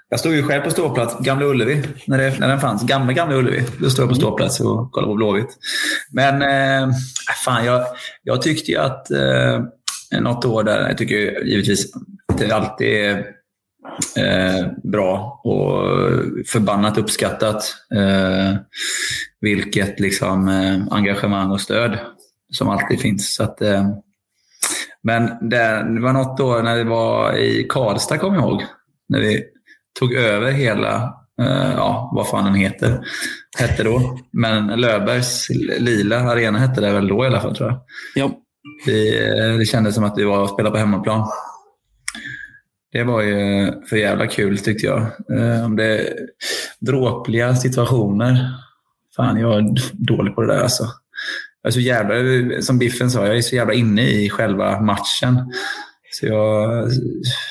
Jag stod ju själv på ståplats, Gamla Ullevi, när, det, när den fanns. Gamla, gamla Ullevi. Då stod jag på ståplats och kollade på Blåvitt. Men eh, fan, jag, jag tyckte ju att eh, något år där, jag tycker givetvis att det alltid är eh, bra och förbannat uppskattat. Eh, vilket liksom, eh, engagemang och stöd som alltid finns. Så att, eh, men det, det var något år när vi var i Karlstad, kommer jag ihåg. När vi tog över hela, eh, ja, vad fan den heter, hette då. Men Löfbergs lila arena hette det väl då i alla fall, tror jag. Ja. Vi, det kändes som att vi var och spelade på hemmaplan. Det var ju för jävla kul tyckte jag. Eh, Om det är dråpliga situationer. Fan, jag är dålig på det där alltså. Jag är så jävla, som Biffen sa, jag är så jävla inne i själva matchen. Så jag...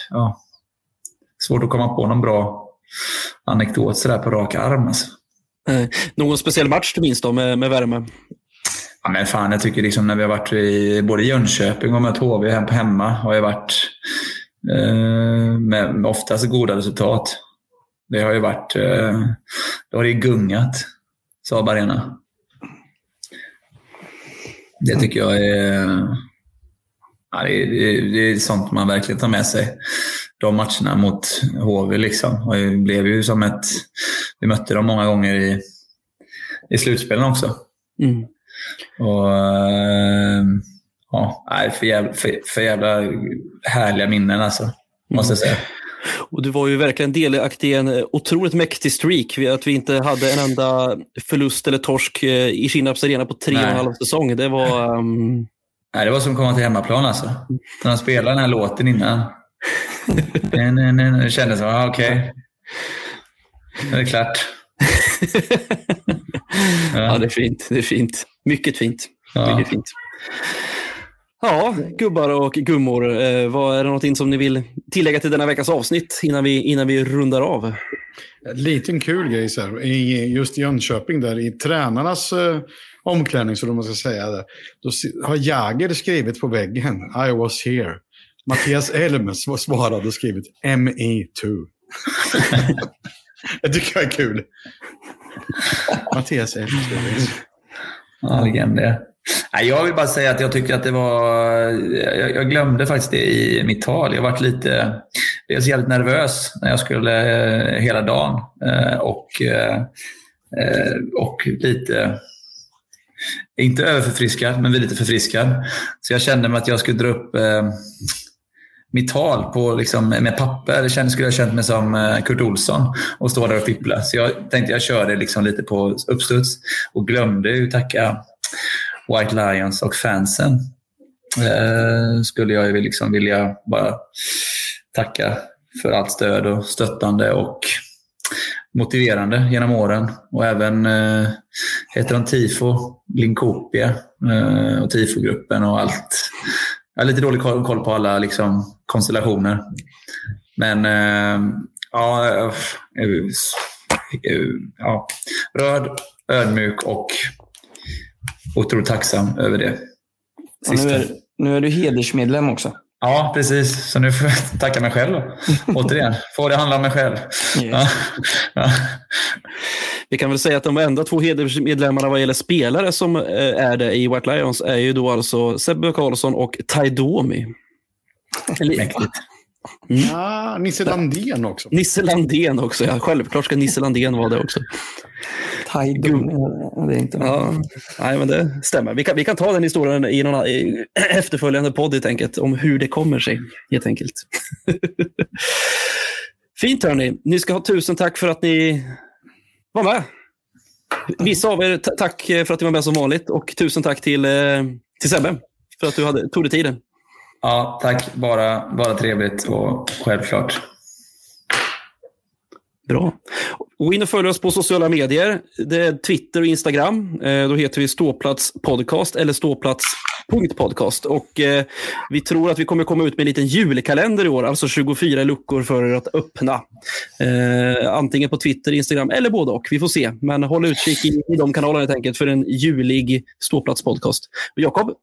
Ja, svårt att komma på någon bra anekdot sådär på rak arm. Alltså. Eh, någon speciell match du minns då med, med värme? Ja, men fan, jag tycker liksom när vi har varit i både Jönköping och mött HV hemma har jag varit eh, med oftast goda resultat. Det har ju varit... Eh, då har det ju gungat, Saab Arena. Det tycker jag är... Ja, det, det, det är sånt man verkligen tar med sig. De matcherna mot HV liksom. Och det blev ju som ett... Vi mötte dem många gånger i, i slutspelen också. Mm. Och, eh, ja, nej, för, jävla, för, för jävla härliga minnen alltså. Måste jag säga. Och du var ju verkligen delaktig i en otroligt mäktig streak. Att vi inte hade en enda förlust eller torsk eh, i Kinnarps arena på tre och en halv säsong. Det var... ehm, Nej, det var som att komma till hemmaplan alltså. När de spelade den här låten innan. [LAUGHS] nej, nej, nej. Det kändes som, ah, okej. Nu är det klart. [LAUGHS] ja, det är fint. Det är fint. Mycket fint. Ja. Mycket fint. Ja, gubbar och gummor. Eh, vad är det någonting som ni vill tillägga till denna veckas avsnitt innan vi, innan vi rundar av? En liten kul grej så här, i just Jönköping där i tränarnas eh, omklädningsrum, man ska säga det. Då har Jäger skrivit på väggen, I was here. Mattias Elm sv- svarade och skrivit ME2. [LAUGHS] det tycker jag är kul. Mattias Elm. Ja, legend det. Jag vill bara säga att jag tycker att det var... Jag, glömde faktiskt det i mitt tal. Jag varit lite... Dels jävligt nervös när jag skulle eh, hela dagen. Eh, och, eh, och lite... Inte överförfriskad, men lite förfriskad. Så jag kände mig att jag skulle dra upp eh, mitt tal på, liksom, med papper. Det kändes, skulle jag känt mig som eh, Kurt Olsson och stå där och fippla. Så jag tänkte jag kör det liksom lite på uppstuds och glömde ju tacka White Lions och fansen. Eh, skulle jag ju liksom vilja bara tacka för allt stöd och stöttande och motiverande genom åren. Och även eh, heter de TIFO, Linkopia eh, och TIFO-gruppen och allt. Jag har lite dålig koll, på alla liksom, konstellationer. Men eh, ja, eh, eh, eh, ja, rörd, ödmjuk och otroligt tacksam över det. Nu, är, nu är du hedersmedlem också. Ja, precis. Så nu får jag tacka mig själv. då. [LAUGHS] Återigen, får det handla om mig själv. Ja. Ja. Vi kan väl säga att de enda två hedersmedlemmarna vad gäller spelare som eh, är det i White Lions är ju då alltså Sebbe Karlsson och Taidomi. Eller, Mäktigt. Ja, Nisse Landén också. Nisse Landén också. Ja. Självklart ska Nisse Landén vara det också. Tajdom. Det är inte Ja, nej, men det stämmer. Vi kan, vi kan ta den historien i någon i [CLEARS THROAT] efterföljande podd helt enkelt, om hur det kommer sig. helt enkelt. [LAUGHS] Fint hörni. Ni ska ha tusen tack för att ni var med. Vissa av er, ta- tack för att ni var med som vanligt och tusen tack till, eh, till Sebbe för att du hade, tog dig tiden ja, tack. Bara, bara trevligt och självklart. Bra. Och in och följ oss på sociala medier. Det är Twitter och Instagram. Eh, då heter vi Ståplats Podcast eller ståplats.podcast. Och eh, vi tror att vi kommer komma ut med en liten julkalender i år, alltså 24 luckor för er att öppna. Eh, antingen på Twitter, Instagram eller både och. Vi får se. Men håll utkik i, i de kanalerna helt enkelt för en julig ståplats-podcast. Jakob,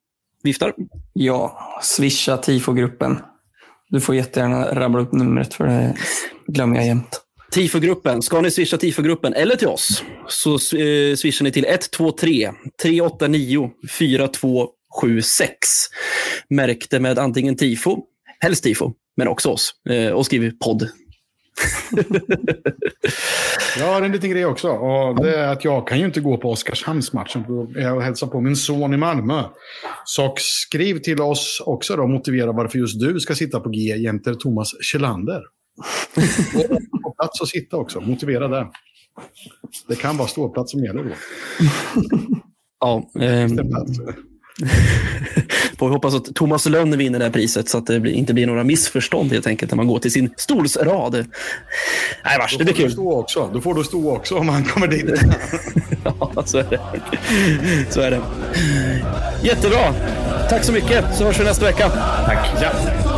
viftar. Ja, swisha tifogruppen. Du får jättegärna rabbla upp numret för det glömmer jag jämt. Tifogruppen. Ska ni swisha Tifogruppen eller till oss så eh, swishar ni till 123 389 4276. Märk det med antingen Tifo, helst Tifo, men också oss. Eh, och skriv podd. [LAUGHS] Jag har en liten grej också. Och det är att jag kan ju inte gå på Oskarshamnsmatchen. Jag hälsar på min son i Malmö. Så skriv till oss också då. Motivera varför just du ska sitta på G jämte Thomas Kjellander. Och på plats att sitta också. Motivera det. Det kan vara ståplats som gäller då. Ja, plats. [LAUGHS] får vi hoppas att Thomas Lönn vinner det här priset så att det inte blir några missförstånd helt enkelt när man går till sin stolsrad. Nej, vars, det blir kul. stå också. då får du stå också om han kommer dit. [LAUGHS] Ja, så är det. Så är det. Jättebra. Tack så mycket, så hörs vi nästa vecka. Tack. Ja.